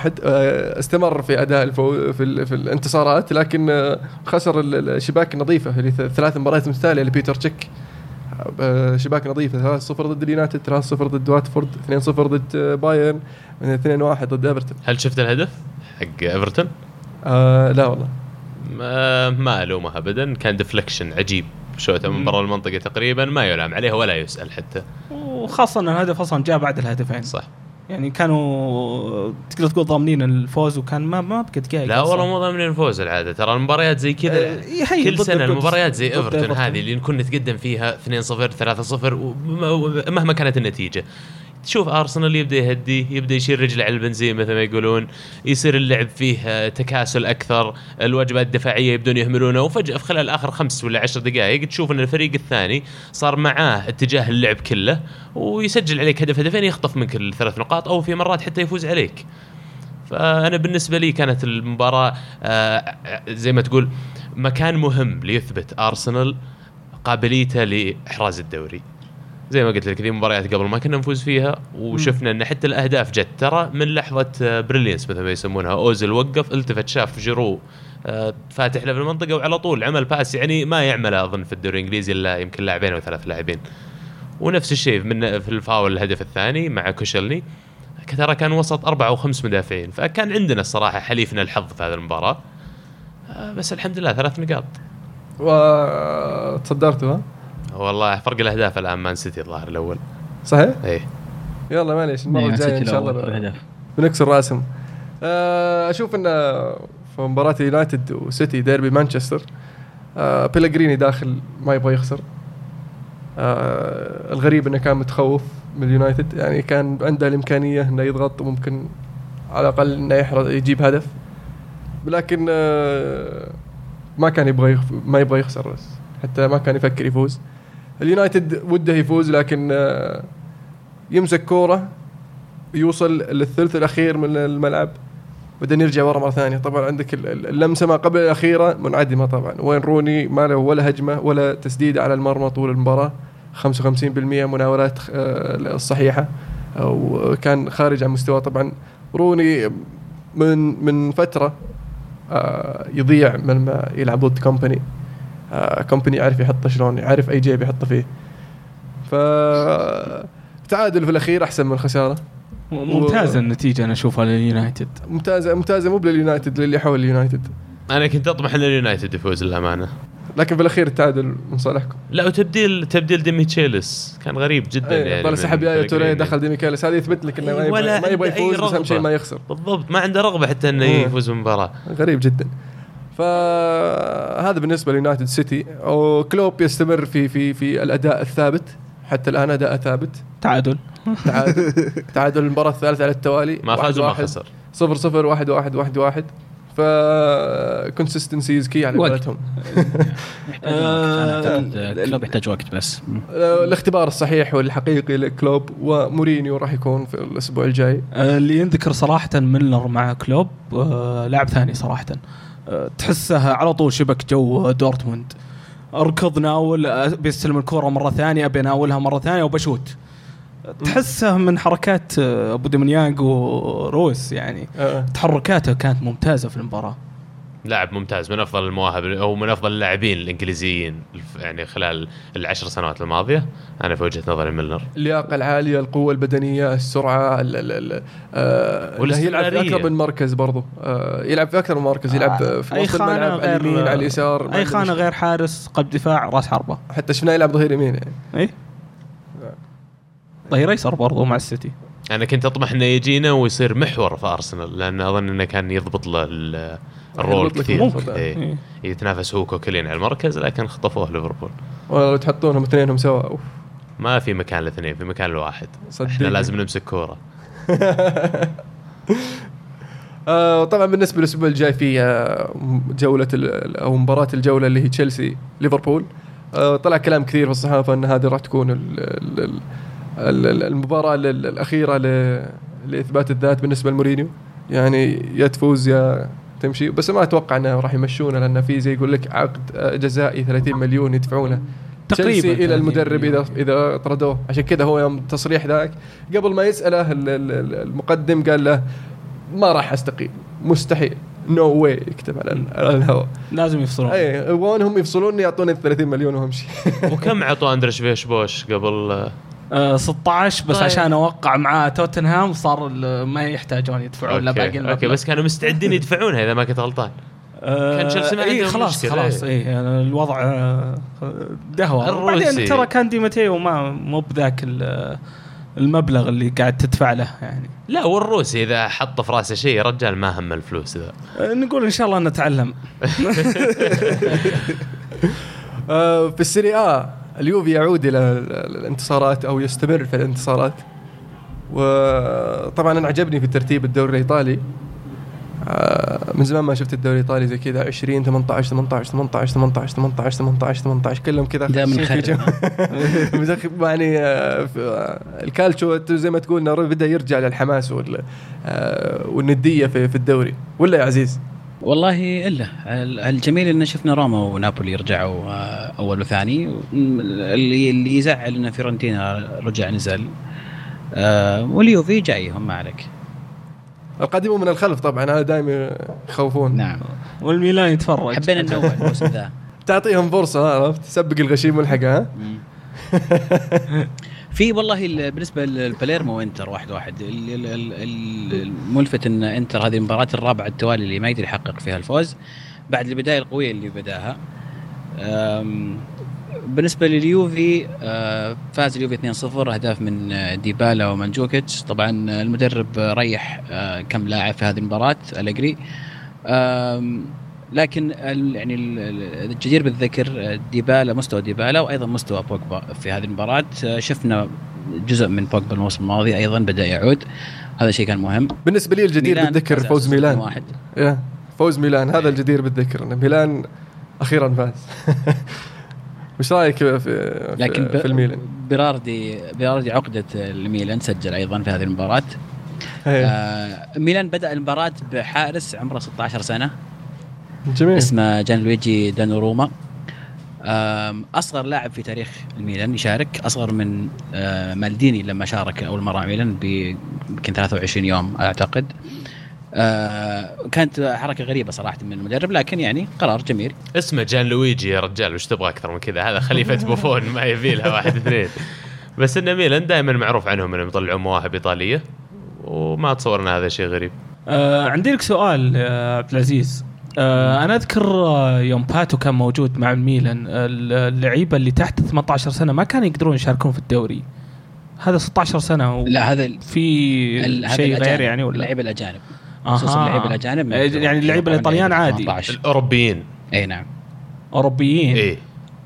A: استمر في أداء الفو في, ال- في الانتصارات لكن آه خسر ال- الشباك النظيفه اللي ثلاث مباريات متتالية لبيتر تشيك. شباك نظيفة 3-0 ضد اليونايتد 3-0 ضد واتفورد 2-0 ضد بايرن 2-1 ضد إيفرتون.
B: هل شفت الهدف؟ حق إيفرتون؟
A: آه لا والله.
B: ما, ما ألومه ابدا. كان deflection عجيب. شوته من برا المنطقة تقريبا ما يلام عليه ولا يسأل حتى.
C: وخاصة إن الهدف أصلا جاء بعد الهدفين.
B: صح.
C: يعني كانوا تقدر تقول ضامنين الفوز وكان ما ما بقى دقائق
B: لا. والله مو ضامنين الفوز العادة. ترى المباريات زي كذا
C: آه، هي
B: كل
C: ضد-
B: سنة
C: ضد-
B: المباريات زي
C: إيفرتون.
B: هذه اللي نكون نتقدم فيها 2-0 3-0 وم- مهما كانت النتيجة. تشوف أرسنال يبدأ يهدي يبدأ يشيل رجله على البنزين مثل ما يقولون يصير اللعب فيه تكاسل أكثر الواجبات الدفاعية يبدون يهملونه وفجأة في خلال آخر خمس ولا عشر دقائق تشوف إن الفريق الثاني صار معاه اتجاه اللعب كله ويسجل عليك هدف هدفين يخطف منك الثلاث نقاط أو في مرات حتى يفوز عليك. فأنا بالنسبة لي كانت المباراة آه، زي ما تقول مكان مهم ليثبت أرسنال قابليته لإحراز الدوري. زي ما قلت لك ذي مباريات قبل ما كنا نفوز فيها وشفنا إن حتى الأهداف جت. ترى من لحظة آه، brilliance مثل ما يسمونها اوزل وقف التفت شاف جيرو آه، فاتح له في المنطقة وعلى طول عمل pass يعني ما يعمله أظن في الدوري الإنجليزي إلا يمكن لاعبين أو ثلاث لاعبين. ونفس الشيء من في الفاول الهدف الثاني مع كوسيلني. ترى كان وسط أربع أو خمس مدافعين فكان عندنا الصراحة حليفنا الحظ في هذه المباراة. آه، بس الحمد لله ثلاث نقاط.
A: وتصدرتوا
B: والله فرق الأهداف الآن مان سيتي الظاهر الأول.
A: صحيح؟
B: إيه.
A: يلا معليش المرة
D: الجاية
A: إن شاء الله. بنكسر راسهم آه، أشوف إن في مباراة يونايتد وسيتي ديربي مانشستر آه، بيلغريني داخل ما يبغى يخسر. آه، الغريب إنه كان متخوف من اليونايتد يعني كان عنده الإمكانية إنه يضغط وممكن على الأقل إنه يحرز يجيب هدف. لكن آه، ما كان يبغى يخ... ما يبغى يخسر بس حتى ما كان يفكر يفوز. اليونايتد وده يفوز لكن آه، يمسك كورة يوصل للثلث الأخير من الملعب بعدين يرجع ورا مرة ثانية. طبعا عندك ال- ال- اللمسة ما قبل الأخيرة منعدمة طبعا. وين روني ما له ولا هجمة ولا تسديده على المرمى طول المباراة. 55% مناولات آه، الصحيحه وكان خارج عن مستواه طبعا روني من من فترة آه، يضيع من ما يلعب ضد كومباني. آه، كومباني يعرف يحطه شلون يعرف أي جيب يحطه فيه. ف تعادل في الأخير أحسن من الخسارة.
C: ممتازة النتيجة أنا أشوفها لليونايتد.
A: ممتازة ممتازة مو باليونايتد للي حول اليونايتد.
B: أنا كنت أطمح إن اليونايتد يفوز للأمانة.
A: لكن في الأخير التعادل من صالحكم.
B: لا وتبديل تبديل ديميتشيليس كان غريب جدا
A: إيه
B: يعني من
A: سحب يايا توريه
B: بليغريني.
A: دخل ديميكيليس هذا يثبت لك إنه ما
B: إيه،
A: يبغى
B: ولا
A: ما يبغى يفوز بس اهم شيء. ما يخسر.
B: بالضبط ما عنده رغبة حتى إنه
A: مم.
B: يفوز بالمباراة.
A: غريب جدا. فهذا بالنسبة ليونايتد سيتي. وكلوب يستمر في في في الأداء الثابت. حتى الآن أداء ثابت.
C: تعادل.
A: تعادل. *laughs* تعادل المباراة الثالثة على التوالي.
B: ما فاز وما. خسر.
A: صفر صفر واحد واحد واحد واحد. ف consistency is key على
C: وقت.
A: قولتهم.
D: كلوب يحتاج وقت بس.
A: آه، الاختبار الصحيح والحقيقي لكلوب ومورينيو راح يكون في الأسبوع الجاي.
C: آه، اللي ينذكر صراحة ميلنر مع كلوب آه، لاعب ثاني صراحة. آه، تحسه على طول شبك جو دورتموند. اركض ناول بيستلم الكرة مرة ثانية بيناولها مرة ثانية وبشوت. تحسه من حركات آه، أوباميانغ ورويس يعني.
A: آه.
C: تحركاته كانت ممتازة في المباراة.
B: لاعب ممتاز من أفضل المواهب أو من أفضل اللاعبين الإنجليزيين يعني خلال العشر سنوات الماضية. أنا في وجهة نظري ميلنر.
A: اللياقة العالية القوة البدنية السرعة ال ال ال آه يلعب في. أكثر من مركز برضو. آه يلعب في أكثر من مركز يلعب
C: آه،
A: في وسط
C: خانة
A: الملعب على
C: غير-
A: اليمين على اليسار
C: اي
A: مشكلة.
C: غير حارس قلب دفاع راس حربة.
A: حتى شفناه يلعب ظهير يمين يعني.
C: اي ظهير أيسر برضو مع السيتي.
B: أنا كنت أطمح إنه يجينا ويصير محور في أرسنال لأن أظن إنه كان يضبط له ال- الرول
A: يضبط لك
B: كثير
A: ممكن.
B: إيه. يتنافس هو كوكلين على المركز لكن خطفوه ليفربول
A: ولو تحطونهم اثنينهم سوا أوف.
B: ما في مكان الاثنين في مكان الواحد
A: صدقني.
B: إحنا لازم نمسك كورة *laughs*
A: آه طبعا بالنسبة للأسبوع الجاي في آه، جولة ال- أو مباراة الجولة اللي هي تشيلسي ليفربول آه طلع كلام كثير في الصحافة إن هذه راح تكون ال- ال- ال- ال- المباراة ال- ال- الأخيرة لإثبات الذات بالنسبة لمورينيو يعني يا تفوز يا تمشي. بس ما أتوقع إنه راح يمشونه لأن في زي يقول لك عقد آه، جزائي 30 مليون يدفعونه.
C: تقريبا
A: تشيلسي إلى
C: 30
A: المدرب
C: إذا.
A: إذا طردوه. عشان كذا هو يوم تصريح ذاك قبل ما يسأله ال- ال- ال- المقدم قال له ما راح أستقيل. مستحيل. no way يكتب على ال- على الهواء.
C: لازم يفصلون.
A: اي يبغونهم يفصلوني يعطوني ال 30 مليون وامشي
B: وكم عطوا اندريه فيلاش بواش قبل
C: آه 16 بس
B: طيب.
C: عشان أوقع مع توتنهام صار ال- ما يحتاجون يدفعون لا باقي
B: okay,
C: المبلغ.
B: okay بس كانوا مستعدين *laughs* يدفعونها إذا ما كنت غلطان
C: آه
B: كان تشيلسي ما
C: اي
B: عندهم
C: خلاص
B: مشكلة،
C: خلاص
B: إيه.
C: اي يعني الوضع آه،
B: الروسي.
C: بعدين ترى كان دي ماتيو ما مو بذاك ال- المبلغ اللي قاعد تدفع له يعني
B: لا والروسي إذا حط في راسه شيء يا رجال ما هم الفلوس ذا
C: آه، نقول إن شاء الله نتعلم *laughs* *laughs*
A: آه في ال Serie A اليوفي يعود إلى ال- ال- الانتصارات أو يستمر في الانتصارات. وطبعا أنا عجبني في ترتيب الدوري الإيطالي. آه من زمان ما شفت الدوري الإيطالي زي كذا 20 18 18 18 18 18 18 18 كلهم كذا
D: دائماً *laughs*
A: يعني آه، آه، الكالتشو زي ما تقول بدأ يرجع للحماس وال والندية في الدوري. ولا يا عزيز؟
D: والله إلا. ال- الجميل إن شفنا روما ونابولي رجعوا آه، أول وثاني. اللي اللي يزعل إن فيورنتينا رجع نزل. آه، واليوفي جايهم ما عليك.
A: القادمون من الخلف طبعا هذا دائما يخوفون.
D: نعم.
C: والميلان يتفرج.
D: حبينا ننوع *laughs* الموسم ذا.
A: تعطيهم فرصة عرفت؟ تسبق الغشيم والحقة ها؟
D: مم. *laughs* في والله ال- بالنسبة للباليرمو وإنتر واحد واحد. ال- ال- ال- ال- الملفت إن إنتر هذه المباراة الرابعة التوالي اللي ما يقدر يحقق فيها الفوز بعد البداية القوية اللي بداها. بالنسبة لليوفي آه، فاز اليوفي 2-0 اهداف من آه، ديبالا ومانجوكيتش. طبعا المدرب ريح آه، كم لاعب في هذه المباراة؟ الجري لكن يعني ال- ال- الجدير بالذكر آه، ديبالا مستوى ديبالا وأيضا مستوى بوجبا في هذه المباراة. آه، شفنا جزء من بوجبا الموسم الماضي أيضا بدأ يعود. هذا شيء كان مهم.
A: بالنسبة لي الجدير بالذكر فوز ميلان.
D: واحد.
A: فوز ميلان. هذا الجدير بالذكر إن ميلان أخيرا فاز. *laughs* وش رأيك في في,
D: لكن
A: في, في الميلان؟
D: بيراردي بيراردي عقدة الميلان سجل أيضا في هذه المباراة.
A: إيه.
D: آه ميلان بدأ المباراة بحارس عمره 16 سنة.
A: جميل.
D: اسمه جان لويجي دانوروما أصغر لاعب في تاريخ الميلان يشارك. أصغر من آه، مالديني لما شارك أول مرة مع ميلان يمكن 23 يوم أعتقد. آه، كانت حركة غريبة صراحة من المدرب لكن يعني قرار جميل.
B: اسمه جان لويجي يا رجال وش تبغى أكثر من كذا؟ هذا خليفة بوفون ما يبي لها واحد اثنين. بس إن ميلان دائما معروف عنهم إنهم يطلعون مواهب إيطالية وما أتصور إن هذا شيء غريب.
C: آه عندي لك سؤال يا عبد العزيز. آه أنا أذكر آه، يوم باتو كان موجود مع الميلان ال- اللعيبة اللي تحت 18 سنة ما كانوا يقدرون يشاركون في الدوري. هذا 16 سنة و-
D: لا هذا
C: في شيء غير
D: الأجانب،
C: يعني ولا؟
D: اللعيبة
C: الأجانب.
D: خصوصا اللعيبة الأجانب
C: آه،
D: يقدرون.
C: يعني اللعيبة
D: طبعاً
C: الإيطاليان
D: لعيبة
C: عادي.
D: 18.
B: الأوروبيين.
D: اي نعم.
C: أوروبيين؟
B: إيه.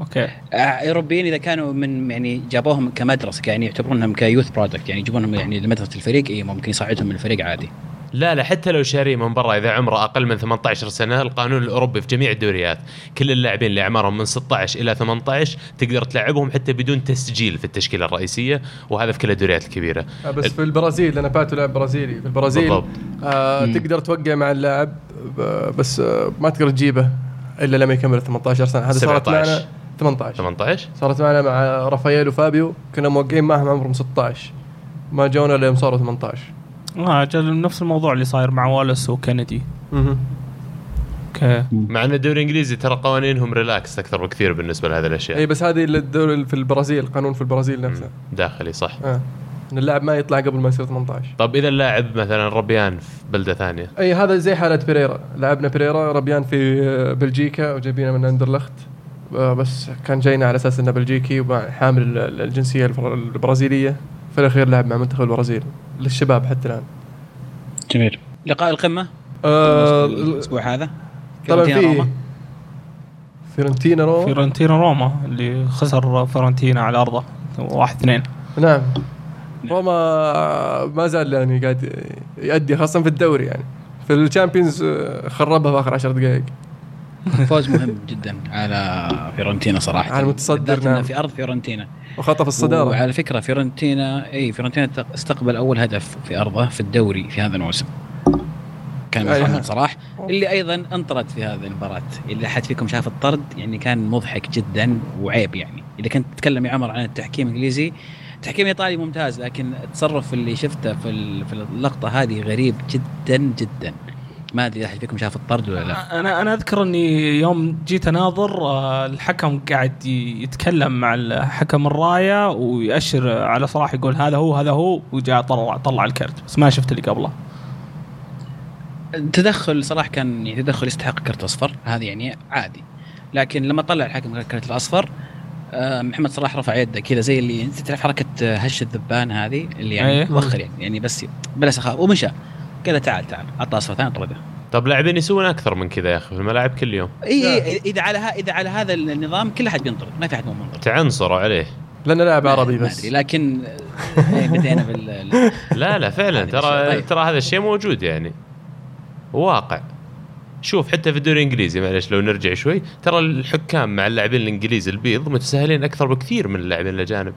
C: okay.
D: آه، أوروبيين إذا كانوا من يعني جابوهم كمدرسة يعني يعتبرونهم ك youth product يعني يجيبونهم يعني لمدرسة الفريق اي ممكن يصعدهم من الفريق عادي.
B: لا لا حتى لو شاريه من برا إذا عمره أقل من 18 سنة القانون الأوروبي في جميع الدوريات كل اللاعبين اللي أعمارهم من 16 إلى 18 تقدر تلعبهم حتى بدون تسجيل في التشكيلة الرئيسية وهذا في كل الدوريات الكبيرة.
A: آه، بس في البرازيل أنا باتو لاعب برازيلي. في البرازيل
B: بالضبط.
A: آه
D: مم.
A: تقدر توقع مع اللاعب بس آه ما تقدر تجيبه إلا لما يكمل 18 سنة. هذا صارت
B: 17.
A: معنا 18
B: 18
A: صارت معنا مع رافائيل وفابيو كنا موقعين معهم عمرهم 16 ما جونا الا يوم صاروا 18
C: آه أجل نفس الموضوع اللي صاير مع والس وكندي
A: مهم.
C: okay
B: مع إن الدوري الإنجليزي ترى قوانينهم ريلاكس أكثر بكثير بالنسبة لهذه الأشياء.
A: إي بس هذه الدوري في البرازيل قانون في البرازيل نفسه.
B: داخلي صح.
A: آه. إن اللاعب ما يطلع قبل ما يصير 18
B: طب إذا اللاعب مثلا ربيان في بلدة ثانية.
A: إي هذا زي حالة بيريرا. لعبنا بيريرا ربيان في آه، بلجيكا وجايبينه من أندرلخت. آه، بس كان جاينا على أساس إنه بلجيكي وحامل ال- الجنسية البرازيلية. في الأخير لعب مع منتخب البرازيل للشباب حتى الآن.
D: جميل. لقاء القمة؟
A: آه
D: الأسبوع هذا؟
A: طبعا في
D: روما.
A: فيورنتينا روما.
C: فيورنتينا روما اللي خسر فيورنتينا على أرضه. واحد اثنين.
A: نعم. روما ما زال يعني قاعد يؤدي خاصة في الدوري يعني. في ال Champions آه، خربها في آخر 10 دقائق.
D: فوز مهم جدا على فيورنتينا صراحة.
A: على المتصدر، نعم.
D: في أرض فيورنتينا
A: وخطف الصدارة.
D: وعلى فكرة فيورنتينا إي فيورنتينا تق- استقبل أول هدف في أرضه في الدوري في هذا الموسم. كان
A: أي.
D: محمد صلاح اللي أيضا انطرد في هذه المباراة. اللي أحد فيكم شاف الطرد يعني كان مضحك جدا وعيب يعني. إذا كنت تتكلم يا عمر عن التحكيم الإنجليزي التحكيم الإيطالي ممتاز لكن التصرف اللي شفته في في اللقطة هذه غريب جدا جدا. ما أدري أحد فيكم شاف الطرد ولا لا.
C: أنا أنا أذكر إني يوم جيت أناظر آه، الحكم قاعد يتكلم مع الحكم الراية ويأشر على صلاح يقول هذا هو هذا هو وجاء طلع طلع الكرت بس ما شفت اللي قبله.
D: تدخل صلاح كان يعني تدخل يستحق كرت أصفر هذه يعني عادي. لكن لما طلع الحكم الكرت الأصفر آه، محمد صلاح رفع يده كذا زي اللي أنت تعرف حركة هش الذبان هذه اللي يعني. وخر يعني يعني بس بلا سخاء ومشى. قال له تعال تعال. عطى اصفر ثاني طرده
B: طب لاعبين يسوون أكثر من كذا يا أخي في الملاعب كل يوم.
D: إي إي إذا على ها إذا على هذا النظام كل أحد بينطرد ما في أحد مو منطرد.
B: تعنصروا عليه.
A: لأنه لاعب عربي بس.
D: لكن آه، إيه، بدينا بال ال- *laughs*
B: لا لا فعلا. ترى.
D: طيب.
B: ترى هذا الشيء موجود يعني. واقع. شوف حتى في الدوري الإنجليزي معلش لو نرجع شوي ترى الحكام مع اللاعبين الانجليز البيض متساهلين أكثر بكثير من اللاعبين الأجانب.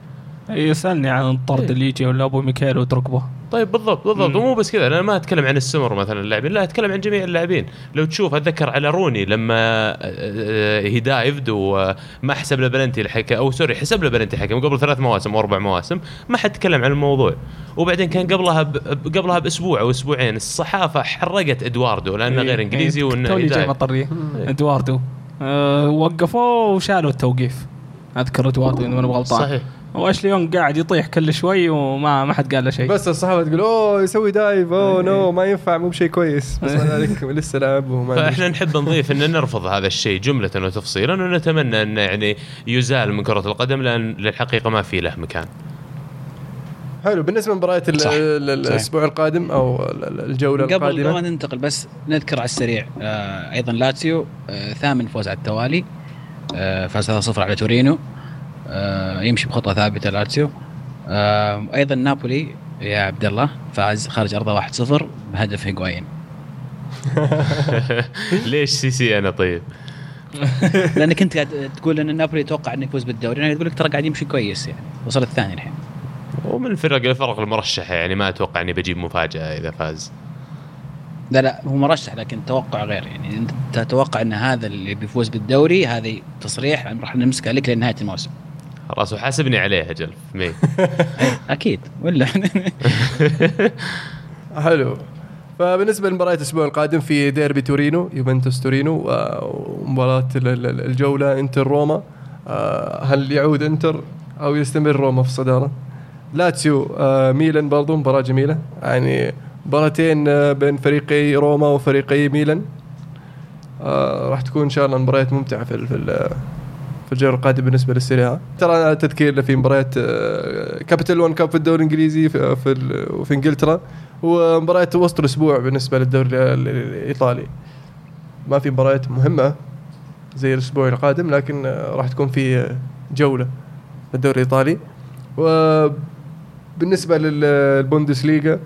C: يسألني عن الطرد اللي يجي ولا أبو ميكيل ودروجبا
B: طيب بالضبط بالضبط. ومو بس كذا أنا ما أتكلم عن السمر مثلا اللاعبين لا أتكلم عن جميع اللاعبين. لو تشوف أتذكر على روني لما آه، he dived وما حسب له بلنتي الحكم أو sorry حسب له بلنتي الحكم قبل ثلاث مواسم أو أربع مواسم ما حد تكلم عن الموضوع. وبعدين كان قبلها ب... قبلها بأسبوع أو أسبوعين الصحافة حرقت إدواردو لأنه غير إنجليزي
C: إيه،
B: وإنه
C: توني جاي. مطريه إدواردو. أه وقفوه وشالوا التوقيف. أذكر إدواردو اذا ما أنا غلطان
B: صحيح.
C: واشلي يونغ قاعد يطيح كل شوي وما ما حد قال له شيء.
A: بس الصحافة تقول oh يسوي dive oh no ما ينفع مو بشيء كويس. بس ذلك لسه لاعب وما
B: فإحنا نحب نضيف إن نرفض هذا الشيء جملة وتفصيلا ونتمنى إنه يعني يزال من كرة القدم لأن للحقيقة ما في له مكان.
A: حلو بالنسبة
D: صحيح.
A: الأسبوع القادم أو ال- ال- الجولة
D: قبل ما
A: القادمه
D: ننتقل بس نذكر على السريع آه أيضا لاتسيو آه ثامن فوز على التوالي آه فاز 3-0 على تورينو. يمشي بخطه ثابتة لاتسيو آه أيضا نابولي يا عبد الله فاز خارج أرضه 1-0 بهدف هيغوايين. *laughs*
B: ليش سي سي أنا طيب؟ *laughs*
D: لأنك أنت قاعد تقول إن نابولي يتوقع إنه يفوز بالدوري أنا أقول لك ترى قاعد يمشي كويس يعني. وصل الثاني الحين.
B: ومن الفرق الفرق المرشحة يعني ما أتوقع إني بجيب مفاجأة إذا فاز.
D: لا لا هو مرشح لكن توقع غير يعني. أنت تتوقع إن هذا اللي بيفوز بالدوري هذا تصريح راح نمسكه لك لنهاية الموسم.
B: خلاص وحاسبني عليه أجل. مي. *laughs*
D: أكيد. ولا؟ *laughs*
A: حلو. فبالنسبة لمباراة الأسبوع القادم في ديربي تورينو يوفنتوس تورينو و- ومباراة ال- ال- الجولة إنتر روما. آه، هل يعود إنتر أو يستمر روما في الصدارة؟ لاتسيو آه، ميلان برضو مباراة جميلة. يعني مباراتين آه، بين فريقي روما وفريقي ميلان. آه، راح تكون إن شاء الله مباريات ممتعة في الجوله القادمه بالنسبة لل Serie A ترى تذكير في مباريات آه، Capital 1 Cup في الدوري الإنجليزي في, في, ال- وفي إنجلترا. ومباريات وسط الأسبوع بالنسبة للدوري ال- ال- الإيطالي. ما في مباريات مهمة زي الأسبوع القادم لكن آه، راح تكون في آه، جولة في الدوري الإيطالي. وبالنسبة للبوندسليغا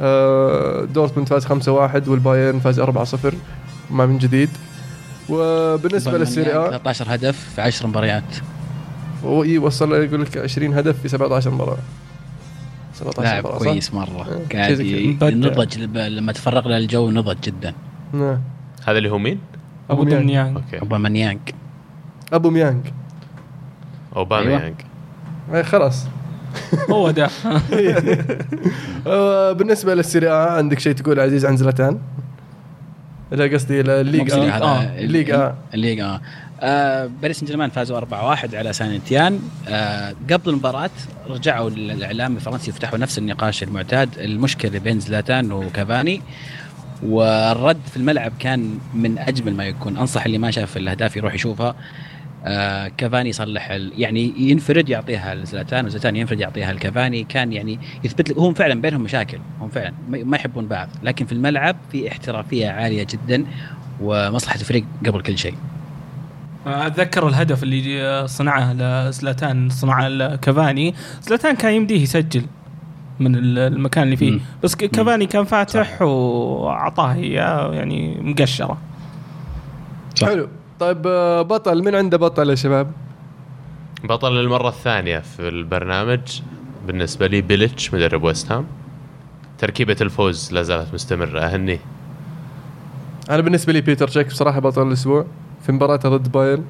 A: آه، دورتموند فاز 5-1 والبايرن فاز 4-0 ما من جديد. وبالنسبة للسيريا
D: 13 هدف في 10 مباريات
A: هو إيه وصل يقول لك 20 هدف في 17 مباراه 17
D: لاعب
A: مباراة؟
D: كويس مرة
A: آه،
D: قاعد. نضج لما تفرغ له الجو نضج جدا
A: نعم.
B: هذا اللي هو مين؟
C: أبو
A: ميانج.
B: okay
D: اوباميانج
A: أبو ميانج
B: أوباميانج
D: أيوة.
A: آه، خلاص
C: هو ده *laughs* *laughs*
A: آه، بالنسبة للسيريا عندك شيء تقول عزيز عن زلاتان؟ لا قصدي الليغا.
C: آه،
D: ال-
A: الليغا.
D: الليغا. آه باريس سان جيرمان فازوا 4-1 على سانتيان آه قبل المباراة رجعوا الاعلام الفرنسي يفتحوا نفس النقاش المعتاد. المشكلة بين زلاتان وكافاني والرد في الملعب كان من أجمل ما يكون. أنصح اللي ما شاف الأهداف يروح يشوفها. آه كافاني يصلح ال- يعني ينفرد يعطيها لزلاتان وزلاتان ينفرد يعطيها لكافاني كان يعني يثبت لك هم فعلا بينهم مشاكل هم فعلا ما ما يحبون بعض. لكن في الملعب في احترافية عالية جدا ومصلحة الفريق قبل كل شيء.
C: أتذكر الهدف اللي صنعه لزلاتان صنعه لكافاني زلاتان كان يمديه يسجل من ال- المكان اللي فيه.
D: مم.
C: بس كافاني كان فاتح وأعطاه إياه يعني مقشرة.
D: صح.
A: حلو. طيب آه، بطل من عنده بطل يا شباب؟
B: بطل للمرة الثانية في البرنامج بالنسبة لي بيلتش مدرب ويست هام. تركيبة الفوز لا زالت مستمرة اهنيه
A: أنا بالنسبة لي بيتر تشيك بصراحة بطل الأسبوع في مباراته ضد بايرن.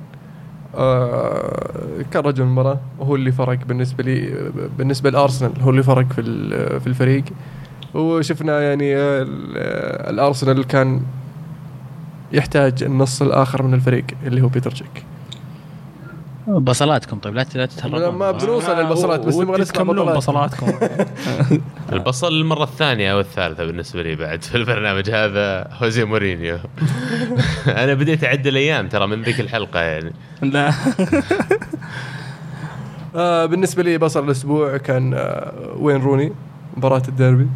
A: آه كان رجل المباراة وهو اللي فرق بالنسبة لي بالنسبة لأرسنال هو اللي فرق في في الفريق. وشفنا يعني آه، ال- الأرسنال كان يحتاج النص الآخر من الفريق اللي هو بيتر تشيك
D: بصلاتكم طيب لا لا تتهربون.
A: ما بنوصل للبصلات بس نبغى نسمع بطلات
C: بصلاتكم. *laughs*
B: البصل المرة الثانية أو الثالثة بالنسبة لي بعد في البرنامج هذا جوزيه مورينيو. *laughs* أنا بديت أعد الأيام ترى من ذيك الحلقة يعني.
C: لا. *laughs*
A: آه بالنسبة لي بصل الأسبوع كان آه وين روني؟ مباراة الديربي.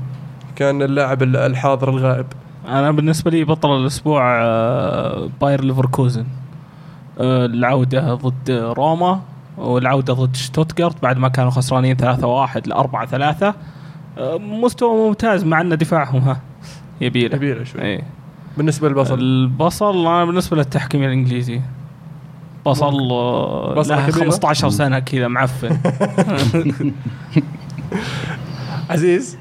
A: كان اللاعب ال- الحاضر الغائب.
C: أنا بالنسبة لي بطل الأسبوع آه، باير ليفركوزن. آه، العودة ضد روما والعودة ضد شتوتغارت بعد ما كانوا خسرانين 3-1 ل 4-3 آه، مستوى ممتاز مع أن دفاعهم ها يبيله.
A: كبيره شوي.
C: إيه.
A: بالنسبة للبصل؟
C: البصل أنا بالنسبة للتحكيم الإنجليزي. بصل آه،
A: كبيرة؟
C: 15 سنة كذا معفن. *laughs* *laughs*
A: عزيز؟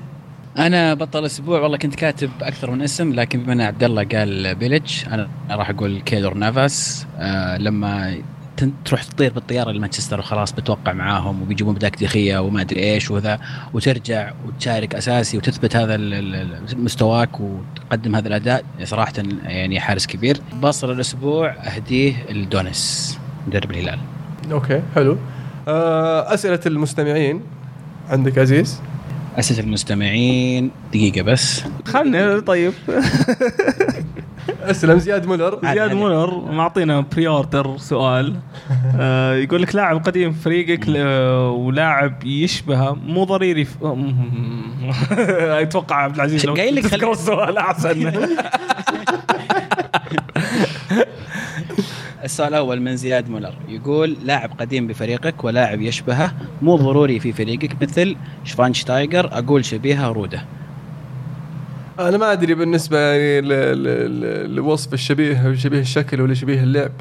D: أنا بطل أسبوع والله كنت كاتب أكثر من اسم لكن بما إن عبد الله قال بيلتش أنا راح أقول كيلور نافاس. آه لما تروح تطير بالطيارة لمانشستر وخلاص بتوقع معاهم وبيجيبون بداك وما أدري إيش وذا وترجع وتشارك أساسي وتثبت هذا مستواك وتقدم هذا الأداء. صراحة يعني حارس كبير. بصل الأسبوع أهديه لدونيس مدرب الهلال.
A: okay حلو. آه أسئلة المستمعين. عندك عزيز؟
D: اسئله المستمعين. دقيقة بس.
C: خلني طيب.
A: أسلم زياد مولر. *laughs*
C: زياد. مولر معطينا pre-order سؤال. آه يقول لك لاعب قديم في فريقك ل- ولاعب يشبهه مو ضريري *laughs* أتوقع عبد العزيز لو
D: قايل لك
C: السؤال أحسن. *laughs*
D: السؤال الأول من زياد مولر يقول لاعب قديم بفريقك ولاعب يشبهه مو ضروري في فريقك مثل شفانشتايجر أقول شبيهة رودة
A: أنا ما أدري بالنسبة يعني لوصف الشبيه شبيه الشكل ولا شبيه اللعب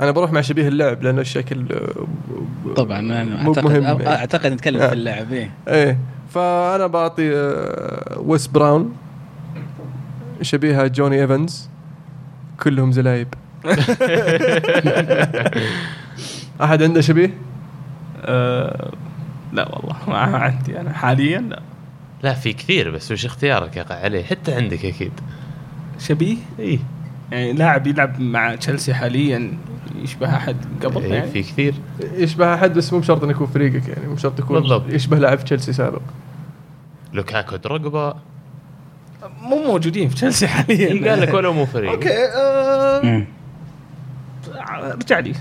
A: أنا بروح مع شبيه اللعب لأنه الشكل آه،
D: طبعا أنا اعتقد
A: مهم يعني.
D: أعتقد نتكلم
A: آه.
D: في اللعب إيه.
A: إيه فأنا بعطي آه، ويس براون شبيهة جوني إيفنز كلهم زلايب *laughs* احد عنده شبيه؟
C: آه لا والله ما عندي أنا. حاليا لا.
B: لا في كثير بس وش اختيارك يقع عليه حتى عندك أكيد.
C: شبيه؟
B: إي.
C: يعني لاعب يلعب مع تشيلسي حاليا يشبه أحد قبل
B: إيه
C: يعني؟
B: في كثير.
A: يشبه أحد بس مو بشرط إنه يكون فريقك يعني مو بشرط يكون
B: بالضبط.
A: يشبه لاعب تشيلسي سابق.
B: لوكاكو دروجبا.
C: مو موجودين في تشيلسي حاليا.
B: قال لك ولا مو فريق.
C: okay آه. ارجع لي *laughs*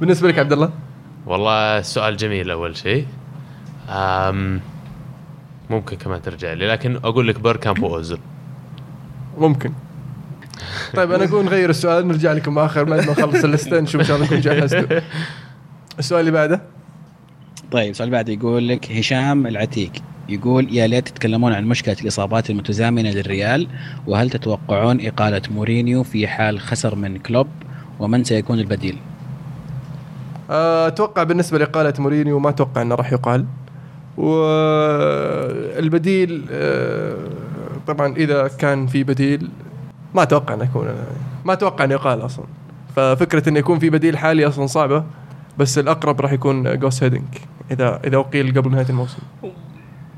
A: بالنسبة لك عبد الله؟
B: والله سؤال جميل أول شيء. أم ممكن كمان ترجع لي لكن أقول لك بيركامب وأوزل.
A: ممكن. طيب أنا أقول نغير السؤال نرجع لكم آخر بعد ما نخلص ال list نشوف إن شاء الله نكون جهزتوا. السؤال اللي بعده؟
D: طيب السؤال بعد يقول لك هشام العتيق. يقول يا ليت تتكلمون عن مشكلة الإصابات المتزامنة للريال وهل تتوقعون إقالة مورينيو في حال خسر من كلوب ومن سيكون البديل؟
A: آه، أتوقع بالنسبة لإقالة مورينيو ما أتوقع إنه راح يقال. والبديل آه، طبعا إذا كان في بديل ما أتوقع إنه يكون ما أتوقع إنه يقال أصلا. ففكرة إنه يكون في بديل حالي أصلا صعبة بس الأقرب راح يكون جوس هيدينك إذا إذا أقيل قبل نهاية الموسم.
C: ال-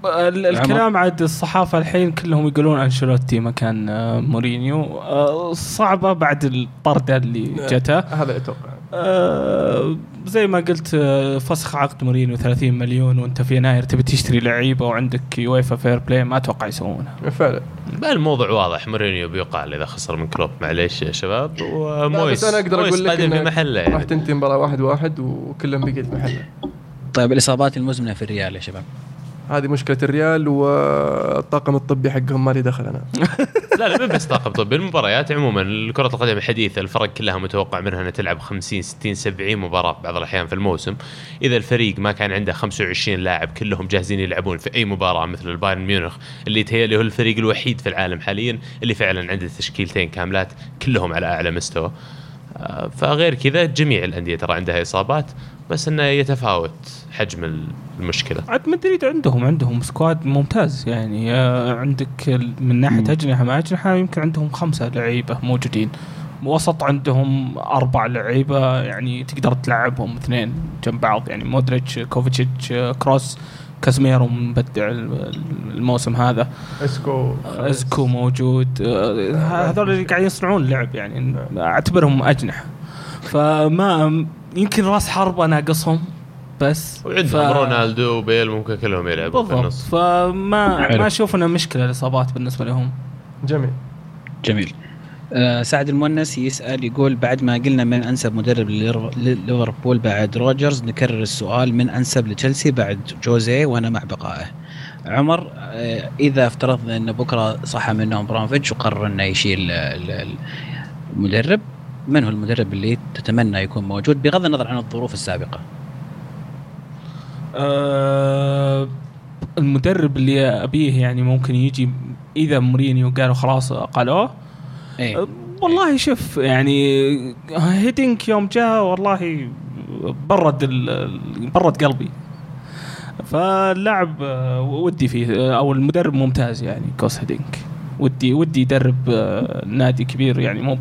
C: الكلام عاد الصحافة الحين كلهم يقولون أنشيلوتي مكان آه، مورينيو. آه، صعبة بعد الطرده اللي جته.
A: هذا أتوقع.
C: آه، زي ما قلت آه، فسخ عقد مورينيو 30 مليون وانت في يناير تبي تشتري لعيبة وعندك يويفا fair play ما أتوقع يسوونها
A: فعلا.
B: الموضوع واضح مورينيو بيقال إذا خسر من كلوب. معليش يا شباب. ومويز
A: بس أنا
B: أقدر
A: أقول لك
B: قادم في محله.
A: راح
B: يعني
A: تنتهي مباراة واحد واحد وكلهم بقيت محله.
D: طيب الإصابات المزمنة في الريال يا شباب.
A: هذه مشكلة الريال والطاقم الطبي حقهم ما لي دخل أنا. *laughs*
B: لا لا مو بس طاقم طبي المباريات عموما كرة القدم الحديثة الفرق كلها متوقع منها إنها تلعب 50 60 70 مباراة بعض الأحيان في الموسم. إذا الفريق ما كان عنده 25 لاعب كلهم جاهزين يلعبون في أي مباراة مثل البايرن ميونخ اللي تهيألي هو الفريق الوحيد في العالم حاليا اللي فعلا عنده تشكيلتين كاملات كلهم على أعلى مستوى. آه، فغير كذا جميع الأندية ترى عندها إصابات. بس إنه يتفاوت حجم المشكلة.
C: عاد مدريد عندهم عندهم squad ممتاز يعني آه، عندك من ناحية أجنحة مع أجنحة يمكن عندهم خمسة لعيبة موجودين. وسط عندهم أربع لعيبة يعني تقدر تلعبهم اثنين جنب بعض يعني مودريتش كوفاسيتش آه، كروس كازميرو مبدع ال- الموسم هذا.
A: إسكو
C: إسكو موجود. آه، هذول اللي قاعدين يصنعون اللعب يعني أعتبرهم أجنحة. فما يمكن راس حربه ناقصهم بس
B: وعندهم رونالدو وبيل ممكن كلهم يلعبوا في
C: بالضبط.
B: النص
C: فما
D: حلو.
C: ما أشوف انها مشكلة الاصابات بالنسبة لهم.
A: جميل.
D: جميل. آه سعد المونس يسأل يقول بعد ما قلنا من أنسب مدرب لليفربول بعد روجرز نكرر السؤال من أنسب لتشيلسي بعد جوزيه وأنا مع بقائه. عمر آه إذا افترضنا إن بكرة صحى منهم أبراموفيتش وقرر إنه يشيل ال- ال- المدرب من هو المدرب اللي تتمنى يكون موجود بغض النظر عن الظروف السابقة؟
C: أه المدرب اللي أبيه يعني ممكن يجي إذا مورينيو قالوا خلاص قالوه.
D: إيه.
C: أه والله شوف يعني هيدينك يوم جاء والله برد برد قلبي. فاللاعب آه، ودي فيه آه، أو المدرب ممتاز يعني كوس هيدينك ودي ودي يدرب آه، نادي كبير يعني مو